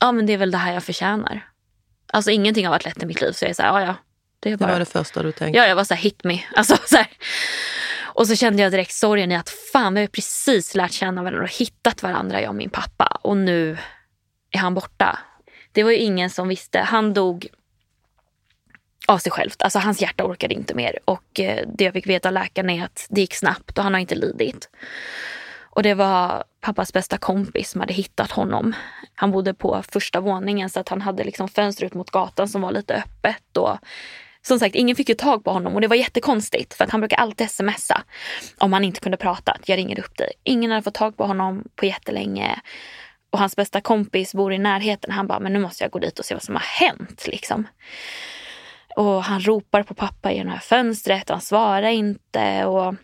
ja men det är väl det här jag förtjänar. Alltså ingenting har varit lätt i mitt liv så jag är så här, ja ja. Det, bara... det var det första du tänkte? Ja, jag var så här, hit me. Alltså, så här. Och så kände jag direkt sorgen i att fan, vi har precis lärt känna varandra och hittat varandra, jag och min pappa. Och nu är han borta. Det var ju ingen som visste. Han dog av sig självt. Alltså hans hjärta orkade inte mer. Och eh, det jag fick veta av läkaren är att det gick snabbt och han har inte lidit. Och det var pappas bästa kompis som hade hittat honom. Han bodde på första våningen så att han hade liksom fönster ut mot gatan som var lite öppet. Och som sagt, ingen fick ju tag på honom och det var jättekonstigt för att han brukar alltid smsa om han inte kunde prata. Jag ringer upp dig. Ingen hade fått tag på honom på jättelänge. Och hans bästa kompis bor i närheten. Han bara, men nu måste jag gå dit och se vad som har hänt. Liksom. Och han ropar på pappa genom det här fönstret och han svarar inte. Och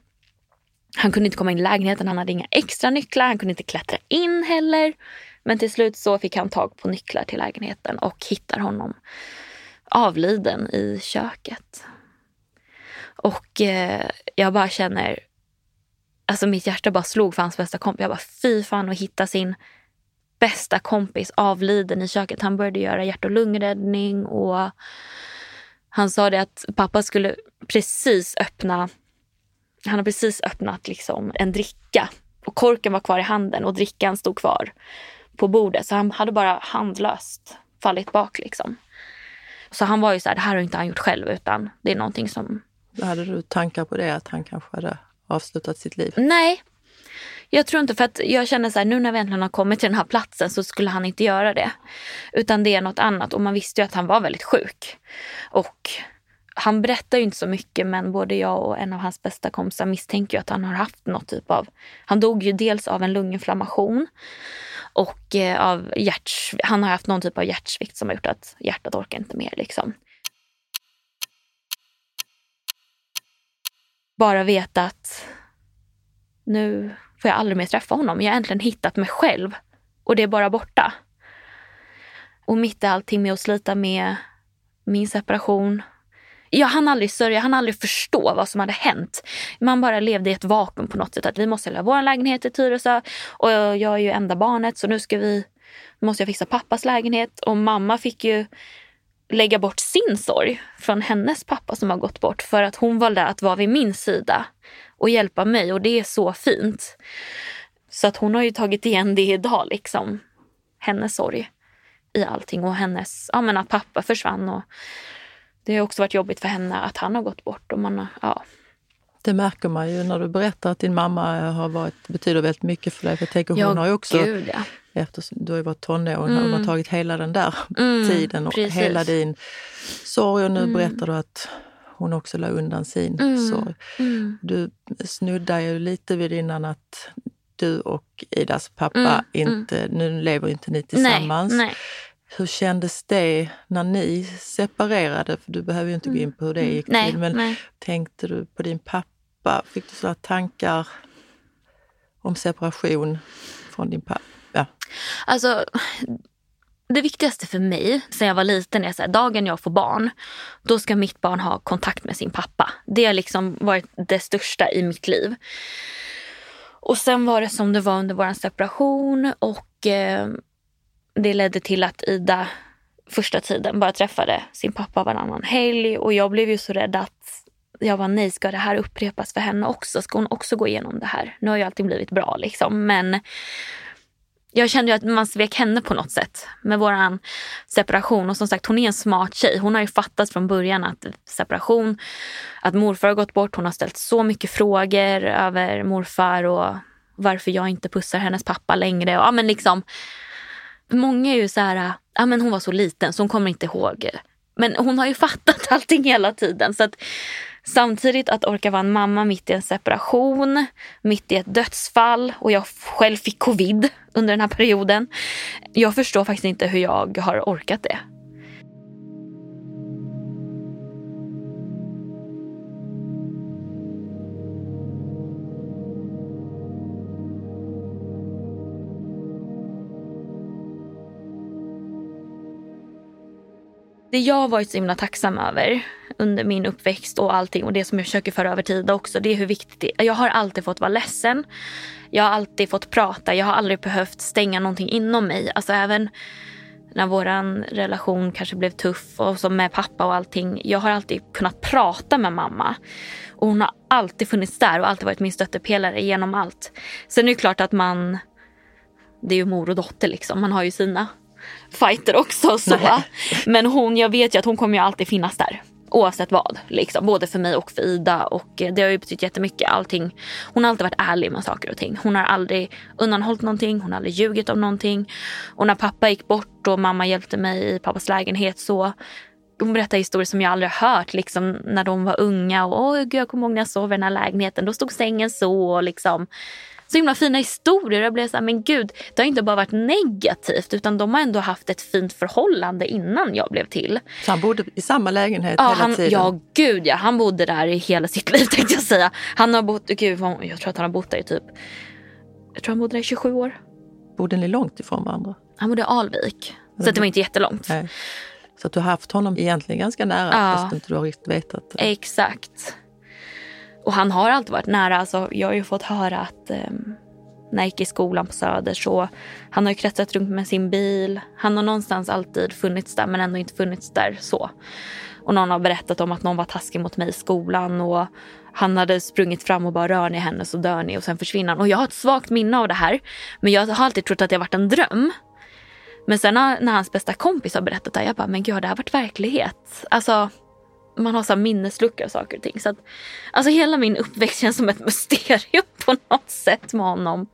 han kunde inte komma in i lägenheten, han hade inga extra nycklar, han kunde inte klättra in heller. Men till slut så fick han tag på nycklar till lägenheten och hittar honom avliden i köket. Och eh, jag bara känner, alltså mitt hjärta bara slog för hans bästa kompis. Jag bara fy fan att hitta sin bästa kompis avliden i köket. Han började göra hjärt och lungräddning och han sa det att pappa skulle precis öppna han har precis öppnat liksom en dricka och korken var kvar i handen och drickan stod kvar på bordet. Så han hade bara handlöst fallit bak liksom. Så han var ju så här, det här har inte han gjort själv utan det är någonting som... Hade du tankar på det, att han kanske hade avslutat sitt liv? Nej, jag tror inte för att jag känner så här, nu när vi äntligen har kommit till den här platsen så skulle han inte göra det. Utan det är något annat och man visste ju att han var väldigt sjuk. Och han berättar ju inte så mycket men både jag och en av hans bästa kompisar misstänker ju att han har haft något typ av... Han dog ju dels av en lunginflammation och eh, av hjärts, han har haft någon typ av hjärtsvikt som har gjort att hjärtat orkar inte mer. Liksom. Bara veta att nu får jag aldrig mer träffa honom. Jag har äntligen hittat mig själv och det är bara borta. Och mitt i allting med att slita med min separation, jag hann aldrig sörja, jag hann aldrig förstå vad som hade hänt. Man bara levde i ett vakuum på något sätt. Att vi måste sälja vår lägenhet i Tyresö och jag är ju enda barnet så nu ska vi, måste jag fixa pappas lägenhet. Och mamma fick ju lägga bort sin sorg från hennes pappa som har gått bort för att hon valde att vara vid min sida och hjälpa mig och det är så fint. Så att hon har ju tagit igen det idag liksom. Hennes sorg i allting och hennes, ja men att pappa försvann och det har också varit jobbigt för henne att han har gått bort. Och man, ja. Det märker man ju när du berättar att din mamma har varit, betyder väldigt mycket för dig. För jag tänker, hon ja, har ju också, gud, ja. eftersom du har ju varit tonåring, mm. hon har tagit hela den där mm, tiden och precis. hela din sorg. Och nu Mm. berättar du att hon också la undan sin Mm. sorg. Mm. Du snuddar ju lite vid innan att du och Idas pappa Mm, inte, nu lever inte ni tillsammans. Nej, nej. Hur kändes det när ni separerade? För du behöver ju inte gå in på hur det gick Mm. nej, till. Men nej. tänkte du på din pappa? Fick du sådana tankar om separation från din pappa? Ja. Alltså, det viktigaste för mig sen jag var liten är att dagen jag får barn, då ska mitt barn ha kontakt med sin pappa. Det har liksom varit det största i mitt liv. Och sen var det som det var under vår separation och eh, det ledde till att Ida första tiden bara träffade sin pappa varannan helg och jag blev ju så rädd att jag var nej, ska det här upprepas för henne också? Ska hon också gå igenom det här? Nu har ju allting blivit bra liksom men jag kände ju att man svek henne på något sätt med våran separation. Och som sagt, hon är en smart tjej. Hon har ju fattat från början att separation, att morfar har gått bort. Hon har ställt så mycket frågor över morfar och varför jag inte pussar hennes pappa längre. Ja, men liksom, många är ju så här, ja men hon var så liten så hon kommer inte ihåg. Men hon har ju fattat allting hela tiden. Så att Samtidigt att orka vara en mamma mitt i en separation, mitt i ett dödsfall och jag själv fick covid under den här perioden. Jag förstår faktiskt inte hur jag har orkat det. Det jag har varit så himla tacksam över under min uppväxt och allting och det som jag försöker föra över tid också, det är hur viktigt det är. Jag har alltid fått vara ledsen. Jag har alltid fått prata. Jag har aldrig behövt stänga någonting inom mig. Alltså även när våran relation kanske blev tuff och som med pappa och allting. Jag har alltid kunnat prata med mamma. Och hon har alltid funnits där och alltid varit min stöttepelare genom allt. Sen är det klart att man, det är ju mor och dotter liksom. Man har ju sina fighter också. Så. Nej. Men hon, jag vet ju att hon kommer ju alltid finnas där. Oavsett vad. Liksom. Både för mig och för Ida. Och eh, det har ju betytt jättemycket. Allting. Hon har alltid varit ärlig med saker och ting. Hon har aldrig undanhållit någonting. Hon har aldrig ljugit om någonting. Och när pappa gick bort och mamma hjälpte mig i pappas lägenhet så hon berättar historier som jag aldrig hört liksom, när de var unga. Och, Åh, gud, jag kommer ihåg när jag sov i den här lägenheten. Då stod sängen så. Och liksom, så himla fina historier. Jag blev så här, men gud, det har inte bara varit negativt utan de har ändå haft ett fint förhållande innan jag blev till. Så han bodde i samma lägenhet ja, hela han, tiden? Ja, gud ja. Han bodde där i hela sitt liv tänkte jag säga. Han har bott, gud, jag tror att han har bott där i typ, jag tror han bodde där i 27 år. Bodde ni långt ifrån varandra? Han bodde i Alvik. Så det var inte jättelångt. Nej. Så att du har haft honom egentligen ganska nära ja. fast inte du har riktigt vetat det. Exakt. Och han har alltid varit nära. Alltså, jag har ju fått höra att eh, när jag gick i skolan på Söder så han har ju kretsat runt med sin bil. Han har någonstans alltid funnits där men ändå inte funnits där så. Och någon har berättat om att någon var taskig mot mig i skolan och han hade sprungit fram och bara rör ni henne så dör ni och sen försvinner han. Och jag har ett svagt minne av det här. Men jag har alltid trott att det har varit en dröm. Men sen när, hans bästa kompis har berättat det, jag bara, men gud har det här varit verklighet? Alltså, man har så minnesluckor av saker och ting. Så att, alltså hela min uppväxt känns som ett mysterium på något sätt med honom.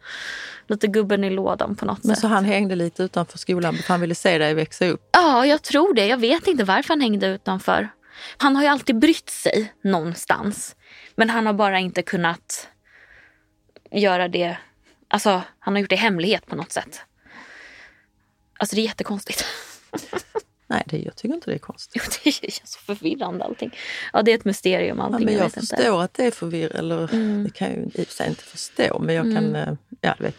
Lite gubben i lådan på något Men sätt. Så han hängde lite utanför skolan för han ville se dig växa upp? Ja, jag tror det. Jag vet inte varför han hängde utanför. Han har ju alltid brytt sig någonstans. Men han har bara inte kunnat göra det. Alltså, han har gjort det i hemlighet på något sätt. Alltså det är jättekonstigt. Nej, det, jag tycker inte det är konstigt. Jo, det är så förvirrande allting. Ja, det är ett mysterium allting. Ja, men jag, jag förstår inte. att det är förvirrande. Eller Mm. det kan jag ju i och för sig inte förstå, men jag Mm. kan... eh, Ja, du vet.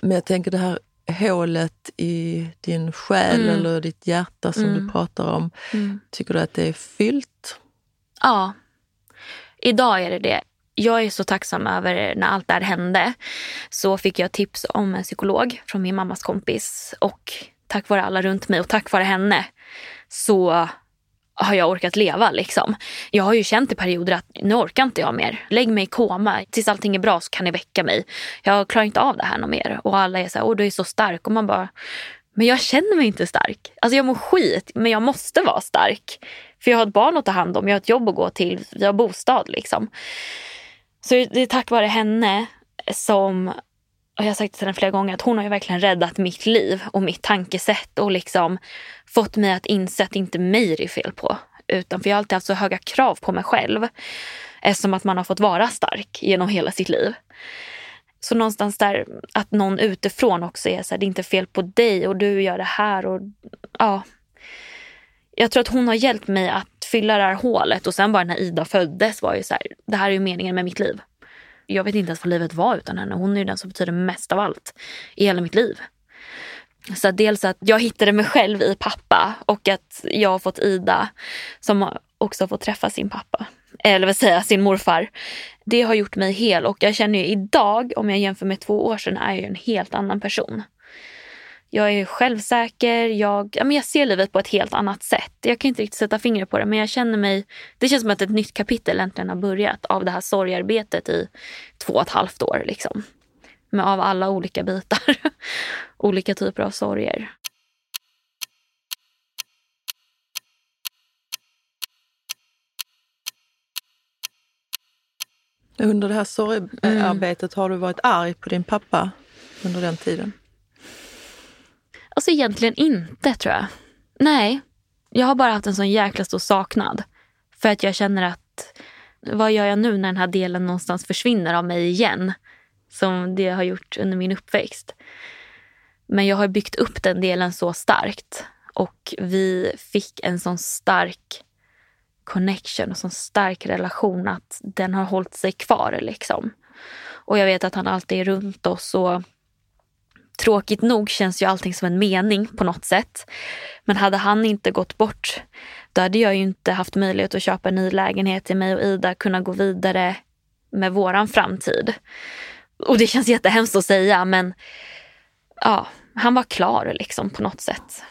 Men jag tänker det här hålet i din själ Mm. eller ditt hjärta som Mm. du pratar om. Mm. Tycker du att det är fyllt? Ja, idag är det det. Jag är så tacksam över när allt det här hände. Så fick jag tips om en psykolog från min mammas kompis. Och tack vare alla runt mig och tack vare henne så har jag orkat leva. Liksom. Jag har ju känt i perioder att nu orkar inte jag mer. Lägg mig i koma. Tills allting är bra så kan ni väcka mig. Jag klarar inte av det här något mer. Och alla är så här, åh du är så stark. Och man bara, men jag känner mig inte stark. Alltså jag mår skit, men jag måste vara stark. För jag har ett barn att ta hand om, jag har ett jobb att gå till, vi har bostad liksom. Så det är tack vare henne som, och jag har sagt det till henne flera gånger, att hon har ju verkligen räddat mitt liv och mitt tankesätt och liksom fått mig att inse att det inte är mig det är fel på. Utan för jag har alltid haft så höga krav på mig själv. Eftersom att man har fått vara stark genom hela sitt liv. Så någonstans där att någon utifrån också är så här, det är inte fel på dig och du gör det här och ja. Jag tror att hon har hjälpt mig att fylla det här hålet och sen bara när Ida föddes var ju så här, det här är ju meningen med mitt liv. Jag vet inte ens vad livet var utan henne. Hon är ju den som betyder mest av allt i hela mitt liv. Så att dels att jag hittade mig själv i pappa och att jag har fått Ida som också har fått träffa sin pappa. Eller vad säger jag, sin morfar. Det har gjort mig hel och jag känner ju idag, om jag jämför med två år sedan, är jag en helt annan person. Jag är självsäker, jag, ja, men jag ser livet på ett helt annat sätt. Jag kan inte riktigt sätta fingret på det men jag känner mig, det känns som att ett nytt kapitel äntligen har börjat av det här sorgarbetet i två och ett halvt år. Liksom. Med av alla olika bitar. olika typer av sorger. Under det här sorgearbetet, har du varit arg på din pappa under den tiden? Alltså egentligen inte tror jag. Nej, jag har bara haft en sån jäkla stor saknad. För att jag känner att vad gör jag nu när den här delen någonstans försvinner av mig igen? Som det har gjort under min uppväxt. Men jag har byggt upp den delen så starkt. Och vi fick en sån stark connection och sån stark relation att den har hållit sig kvar. Liksom. Och jag vet att han alltid är runt oss. och Tråkigt nog känns ju allting som en mening på något sätt. Men hade han inte gått bort, då hade jag ju inte haft möjlighet att köpa en ny lägenhet till mig och Ida, kunna gå vidare med våran framtid. Och det känns jättehemskt att säga, men ja, han var klar liksom på något sätt.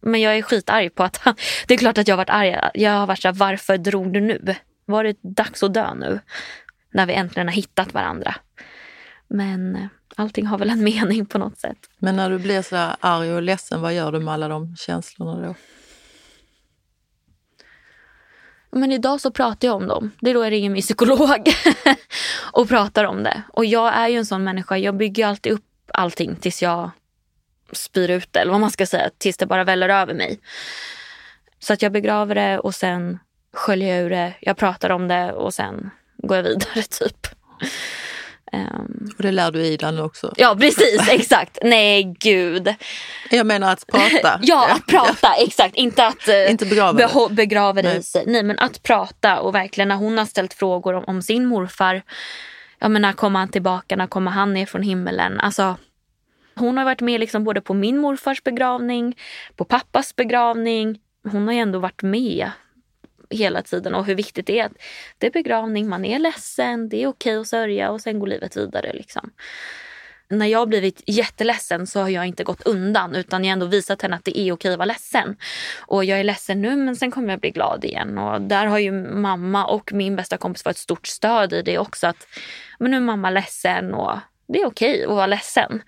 Men jag är skitarg på att han, det är klart att jag har varit arg. Jag har varit så här, varför drog du nu? Var det dags att dö nu? När vi äntligen har hittat varandra. Men eh, allting har väl en mening på något sätt. Men när du blir så här arg och ledsen, vad gör du med alla de känslorna då? Men idag så pratar jag om dem. Det är då jag ringer min psykolog och pratar om det. Och jag är ju en sån människa. Jag bygger alltid upp allting tills jag spyr ut det. Eller vad man ska säga. Tills det bara väller över mig. Så att jag begraver det och sen sköljer jag ur det. Jag pratar om det och sen går jag vidare typ. Och det lär du Ida nu också? Ja precis, exakt. Nej gud. Jag menar att prata. ja, att prata, exakt. Inte att uh, Inte begrava, det. begrava det i sig. Nej, men att prata och verkligen när hon har ställt frågor om, om sin morfar. Ja, men när kommer han tillbaka? När kommer han ner från himmelen? Alltså, hon har varit med liksom både på min morfars begravning, på pappas begravning. Hon har ju ändå varit med hela tiden och hur viktigt det är att det är begravning, man är ledsen, det är okej att sörja och sen går livet vidare. Liksom. När jag har blivit jätteledsen så har jag inte gått undan utan jag har ändå visat henne att det är okej att vara ledsen. Och jag är ledsen nu men sen kommer jag bli glad igen. Och där har ju mamma och min bästa kompis varit ett stort stöd i det också. att men Nu är mamma ledsen och det är okej att vara ledsen.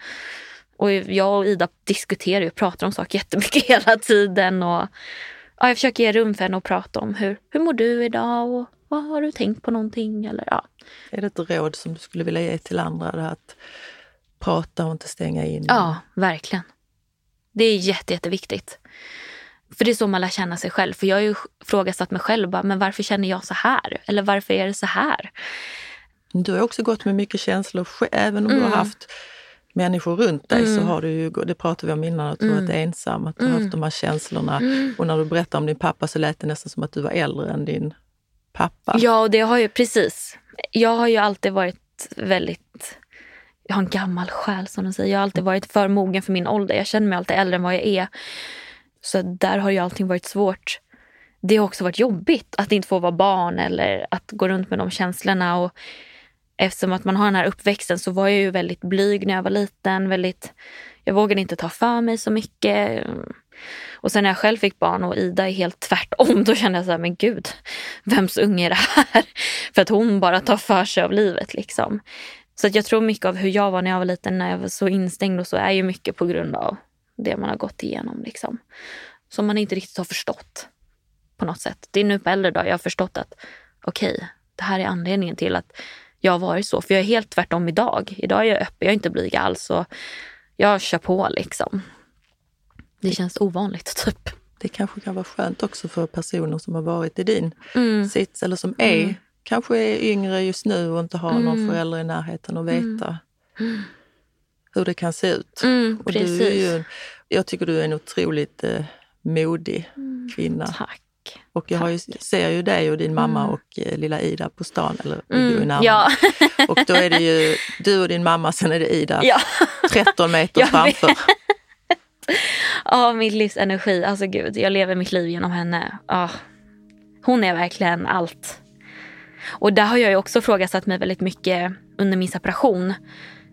Och jag och Ida diskuterar och pratar om saker jättemycket hela tiden. Och ja, jag försöker ge rum för henne att prata om hur, hur mår du idag och vad har du tänkt på någonting? Eller, ja. Är det ett råd som du skulle vilja ge till andra? Det att prata och inte stänga in? Ja, verkligen. Det är jätte, jätteviktigt. För det är så man lär känna sig själv. För jag har ju ifrågasatt mig själv. Bara, men varför känner jag så här? Eller varför är det så här? Du har också gått med mycket känslor även om mm. du har mm. haft människor runt dig mm. så har du ju, det pratade vi om innan, att du mm. varit ensam, att du mm. haft de här känslorna. Mm. Och när du berättade om din pappa så lät det nästan som att du var äldre än din pappa. Ja, och det har ju precis. Jag har ju alltid varit väldigt jag har en gammal själ som de säger. Jag har alltid varit för mogen för min ålder. Jag känner mig alltid äldre än vad jag är. Så där har ju allting varit svårt. Det har också varit jobbigt att inte få vara barn eller att gå runt med de känslorna. Och eftersom att man har den här uppväxten så var jag ju väldigt blyg när jag var liten. Väldigt, jag vågade inte ta för mig så mycket. Och sen när jag själv fick barn och Ida är helt tvärtom, då kände jag så här, men gud, vems unge är det här? För att hon bara tar för sig av livet liksom. Så att jag tror mycket av hur jag var när jag var liten, när jag var så instängd och så, är ju mycket på grund av det man har gått igenom. Liksom. Som man inte riktigt har förstått på något sätt. Det är nu på äldre dag jag har förstått att okej, okay, det här är anledningen till att jag har varit så. För jag är helt tvärtom idag. Idag är jag öppen, jag är inte blyg alls. Och jag kör på liksom. Det känns ovanligt typ. Det kanske kan vara skönt också för personer som har varit i din mm. sits eller som är, mm. kanske är yngre just nu och inte har mm. någon förälder i närheten att veta mm. hur det kan se ut. Mm, och du är ju, jag tycker du är en otroligt eh, modig mm. kvinna. Tack. Och jag ju, ser ju dig och din mamma mm. och eh, lilla Ida på stan, eller mm. du är. Ja. och då är det ju du och din mamma, sen är det Ida ja. 13 meter jag framför. Ja, oh, min livs energi. Alltså gud, jag lever mitt liv genom henne. Oh. Hon är verkligen allt. Och där har jag ju också frågasatt mig väldigt mycket under min separation.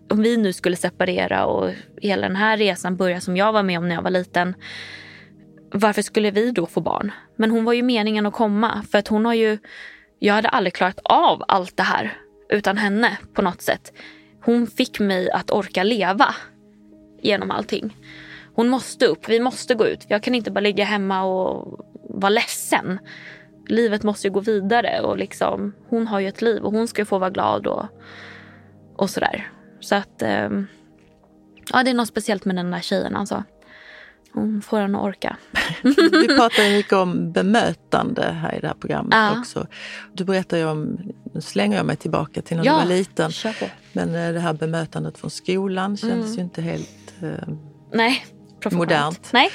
Om vi nu skulle separera och hela den här resan börja som jag var med om när jag var liten varför skulle vi då få barn? Men hon var ju meningen att komma för att hon har ju, jag hade aldrig klarat av allt det här utan henne på något sätt. Hon fick mig att orka leva genom allting. Hon måste upp, vi måste gå ut. Jag kan inte bara ligga hemma och vara ledsen. Livet måste ju gå vidare och liksom, hon har ju ett liv och hon ska få vara glad och, och sådär. Så att, eh, ja det är något speciellt med den där tjejen alltså. Hon får en att orka. Vi pratar mycket om bemötande här i det här programmet ja. också. Du berättar ju om, nu slänger jag mig tillbaka till när ja, du var liten. Men eh, det här bemötandet från skolan kändes mm. ju inte helt eh, Nej, modernt. Nej,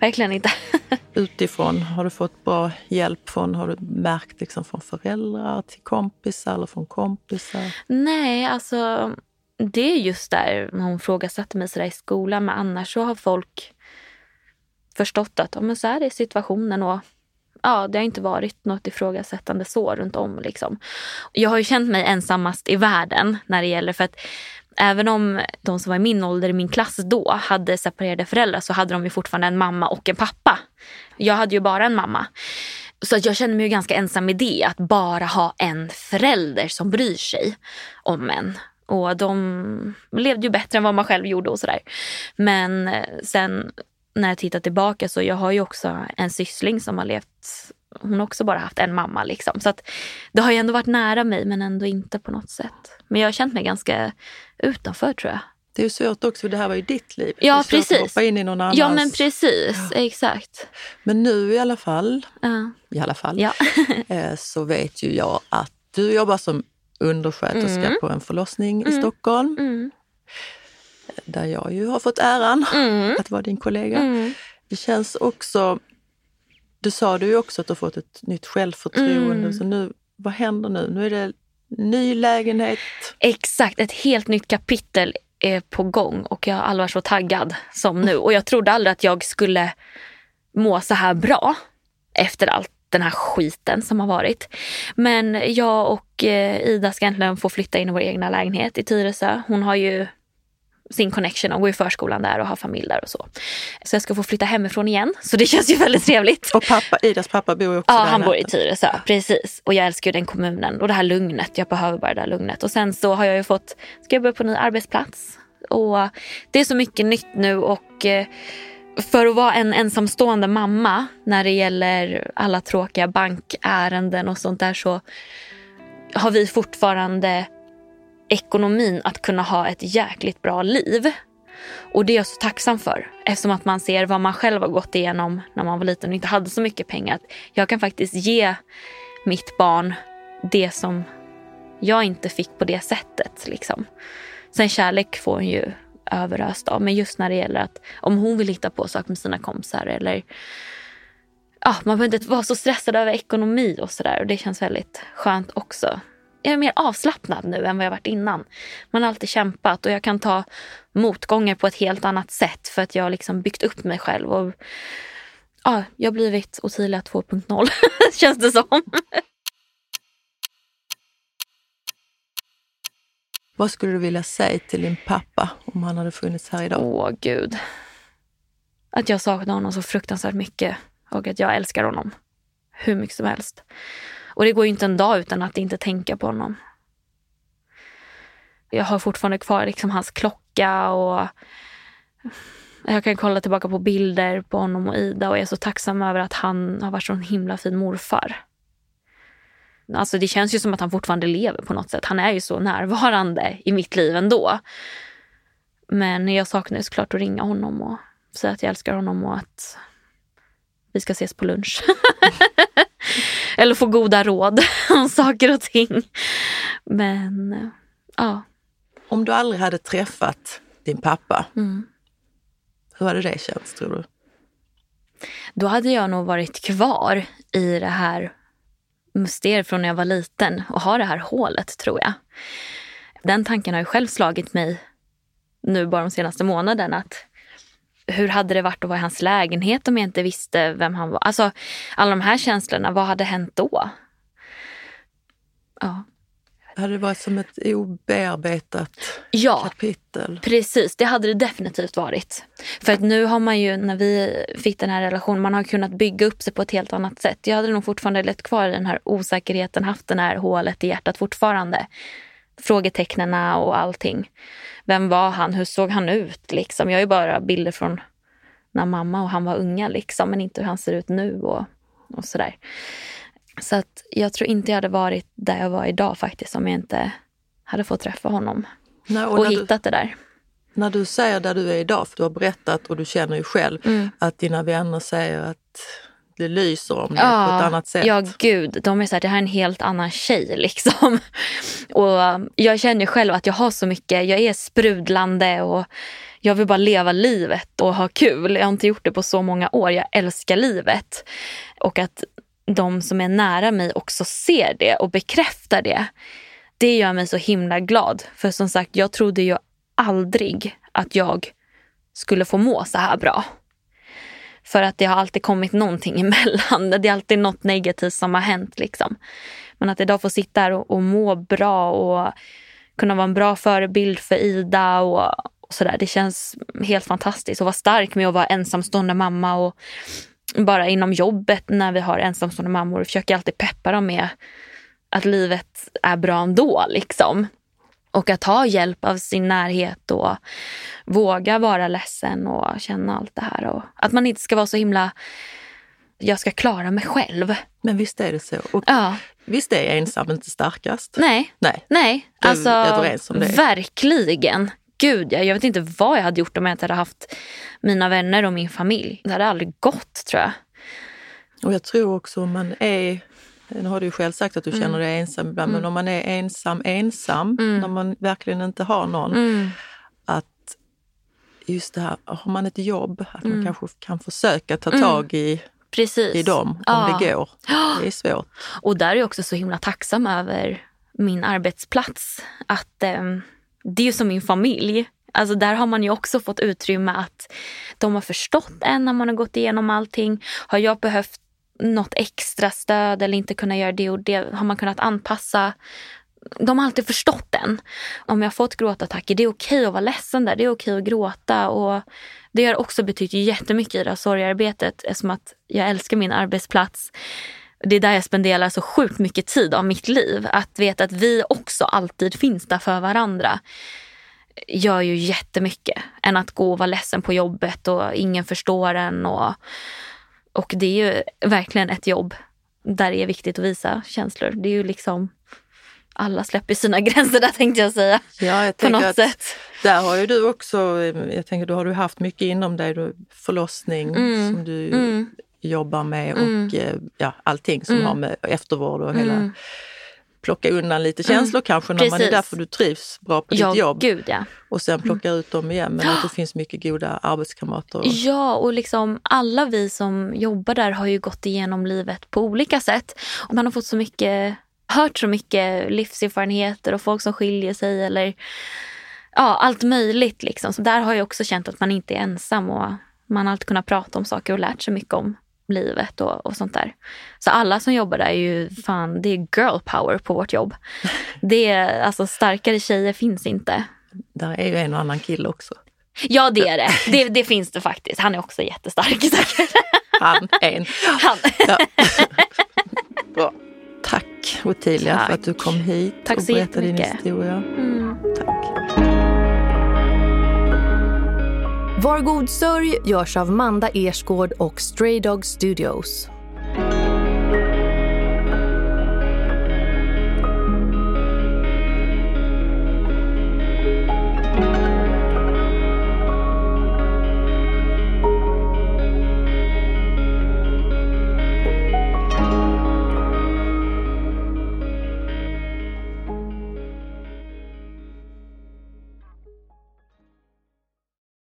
verkligen inte. Utifrån, har du fått bra hjälp från, har du märkt liksom från föräldrar till kompisar eller från kompisar? Nej, alltså det är just där hon frågasatte mig sådär i skolan. Men annars så har folk förstått att ja, men så här är situationen och ja, det har inte varit något ifrågasättande så runt om. Liksom. Jag har ju känt mig ensammast i världen när det gäller för att även om de som var i min ålder i min klass då hade separerade föräldrar så hade de ju fortfarande en mamma och en pappa. Jag hade ju bara en mamma. Så jag känner mig ganska ensam i det, att bara ha en förälder som bryr sig om en. Och de levde ju bättre än vad man själv gjorde och sådär. Men eh, sen när jag tittar tillbaka så jag har ju också en syssling som har levt hon har också bara haft en mamma. Liksom. Så att det har ju ändå varit nära mig men ändå inte på något sätt. Men jag har känt mig ganska utanför tror jag. Det är ju svårt också, det här var ju ditt liv. Ja, det är precis. att hoppa in i någon annans. Ja men precis, ja. exakt. Men nu i alla fall, ja. i alla fall ja. Eh, så vet ju jag att du jobbar som undersköterska mm. på en förlossning mm. i Stockholm. Mm. Där jag ju har fått äran Mm. att vara din kollega. Mm. Det känns också, du sa du ju också att du har fått ett nytt självförtroende. Mm. Så nu, vad händer nu? Nu är det ny lägenhet. Exakt, ett helt nytt kapitel är på gång och jag har aldrig varit så taggad som nu. Och jag trodde aldrig att jag skulle må så här bra efter allt den här skiten som har varit. Men jag och eh, Ida ska äntligen få flytta in i vår egna lägenhet i Tyresö. Hon har ju sin connection och går i förskolan där och har familj där och så. Så jag ska få flytta hemifrån igen. Så det känns ju väldigt trevligt. Och pappa, Idas pappa bor ju också Ja, där han bor i Tyresö. Precis. Och jag älskar ju den kommunen och det här lugnet. Jag behöver bara det där lugnet. Och sen så har jag ju fått, ska jag börja på en ny arbetsplats. Och det är så mycket nytt nu och eh, för att vara en ensamstående mamma när det gäller alla tråkiga bankärenden och sånt där så har vi fortfarande ekonomin att kunna ha ett jäkligt bra liv. Och det är jag så tacksam för eftersom att man ser vad man själv har gått igenom när man var liten och inte hade så mycket pengar. Jag kan faktiskt ge mitt barn det som jag inte fick på det sättet. Liksom. Sen kärlek får hon ju överöst av. Men just när det gäller att om hon vill hitta på saker med sina kompisar eller ja, man behöver inte vara så stressad över ekonomi och sådär. Och det känns väldigt skönt också. Jag är mer avslappnad nu än vad jag varit innan. Man har alltid kämpat och jag kan ta motgångar på ett helt annat sätt för att jag har liksom byggt upp mig själv. Och, ja, jag har blivit Ottilia 2.0 känns det som. Vad skulle du vilja säga till din pappa om han hade funnits här idag? Åh gud. Att jag saknar honom så fruktansvärt mycket och att jag älskar honom hur mycket som helst. Och det går ju inte en dag utan att inte tänka på honom. Jag har fortfarande kvar liksom hans klocka och jag kan kolla tillbaka på bilder på honom och Ida och jag är så tacksam över att han har varit så en himla fin morfar. Alltså det känns ju som att han fortfarande lever på något sätt. Han är ju så närvarande i mitt liv ändå. Men jag saknar ju såklart att ringa honom och säga att jag älskar honom och att vi ska ses på lunch. Eller få goda råd om saker och ting. Men ja. Om du aldrig hade träffat din pappa, Mm. hur hade det känts tror du? Då hade jag nog varit kvar i det här mysteriet från när jag var liten och ha det här hålet tror jag. Den tanken har ju själv slagit mig nu bara de senaste månaderna. Att hur hade det varit att vara i hans lägenhet om jag inte visste vem han var? Alltså alla de här känslorna, vad hade hänt då? Ja. Hade det varit som ett obearbetat Ja, kapitel? Precis, det hade det definitivt varit. För att nu har man ju, när vi fick den här relationen, man har kunnat bygga upp sig på ett helt annat sätt. Jag hade nog fortfarande lett kvar i den här osäkerheten, haft det här hålet i hjärtat fortfarande. Frågetecknena och allting. Vem var han? Hur såg han ut? Liksom. Jag har ju bara bilder från när mamma och han var unga, liksom, men inte hur han ser ut nu och, och sådär. Så att jag tror inte jag hade varit där jag var idag faktiskt om jag inte hade fått träffa honom Nej, och och när, du, hittat det där. när du säger där du är idag, för du har berättat och du känner ju själv Mm. att dina vänner säger att det lyser om dig på ett annat sätt. Ja, gud. De är så här, det här är en helt annan tjej liksom. Och jag känner själv att jag har så mycket, jag är sprudlande och jag vill bara leva livet och ha kul. Jag har inte gjort det på så många år. Jag älskar livet. Och att de som är nära mig också ser det och bekräftar det. Det gör mig så himla glad. För som sagt, jag trodde ju aldrig att jag skulle få må så här bra. För att det har alltid kommit någonting emellan. Det är alltid något negativt som har hänt. Liksom. Men att idag få sitta här och, och må bra och kunna vara en bra förebild för Ida och, och sådär. Det känns helt fantastiskt. att vara stark med att vara ensamstående mamma och bara inom jobbet när vi har ensamstående mammor försöker jag alltid peppa dem med att livet är bra ändå. Liksom. Och att ha hjälp av sin närhet och våga vara ledsen och känna allt det här. Och att man inte ska vara så himla jag ska klara mig själv. Men visst är det så. Och Ja, visst är ensam inte starkast? nej, Nej. nej. Alltså, verkligen. Gud, jag, jag vet inte vad jag hade gjort om jag inte hade haft mina vänner och min familj. Det hade aldrig gått tror jag. Och jag tror också om man är, nu har du ju själv sagt att du Mm. känner dig ensam ibland, men om man är ensam ensam, när man verkligen inte har någon, Mm. att just det här, har man ett jobb, att Mm. man kanske kan försöka ta tag i, Precis. i dem om Ja. det går. Det är svårt. Och där är jag också så himla tacksam över min arbetsplats. Att eh, Det är ju som min familj. Alltså där har man ju också fått utrymme att de har förstått en när man har gått igenom allting. Har jag behövt något extra stöd eller inte kunna göra det och det har man kunnat anpassa. De har alltid förstått den. Om jag har fått gråtattacker, det är okej att vara ledsen där. Det är okej att gråta. Och det har också betytt jättemycket i det här sorgarbetet eftersom att jag älskar min arbetsplats. Det är där jag spenderar så sjukt mycket tid av mitt liv. Att veta att vi också alltid finns där för varandra gör ju jättemycket än att gå och vara ledsen på jobbet och ingen förstår en. Och, och det är ju verkligen ett jobb där det är viktigt att visa känslor. Det är ju liksom alla släpper sina gränser där tänkte jag säga. Ja, jag På något att sätt. Där har ju du också, jag tänker, då har du haft mycket inom dig, förlossning Mm. som du Mm. jobbar med Mm. och eh, ja, allting som Mm. har med eftervård och hela Mm. Plocka undan lite känslor kanske när man är Precis. där för du trivs bra på Ja, ditt jobb gud ja. och sen plocka ut dem igen. Men att det finns mycket goda arbetskamrater. Och, Ja, och liksom alla vi som jobbar där har ju gått igenom livet på olika sätt. Och man har fått så mycket, hört så mycket livserfarenheter och folk som skiljer sig eller ja, allt möjligt. Liksom. Så där har jag också känt att man inte är ensam och man har alltid kunnat prata om saker och lärt sig mycket om livet och, och sånt där. Så alla som jobbar där är ju fan, det är girl power på vårt jobb. Det är, alltså starkare tjejer finns inte. Där är ju en och annan kille också. Ja det är det. Det, det finns det faktiskt. Han är också jättestark säkert. Han, en. Han. Ja. Bra. Tack Ottilia för att du kom hit Tack och berättade din historia. Mm. Tack. Var god sörj görs av Manda Ersgård och Stray Dog Studios.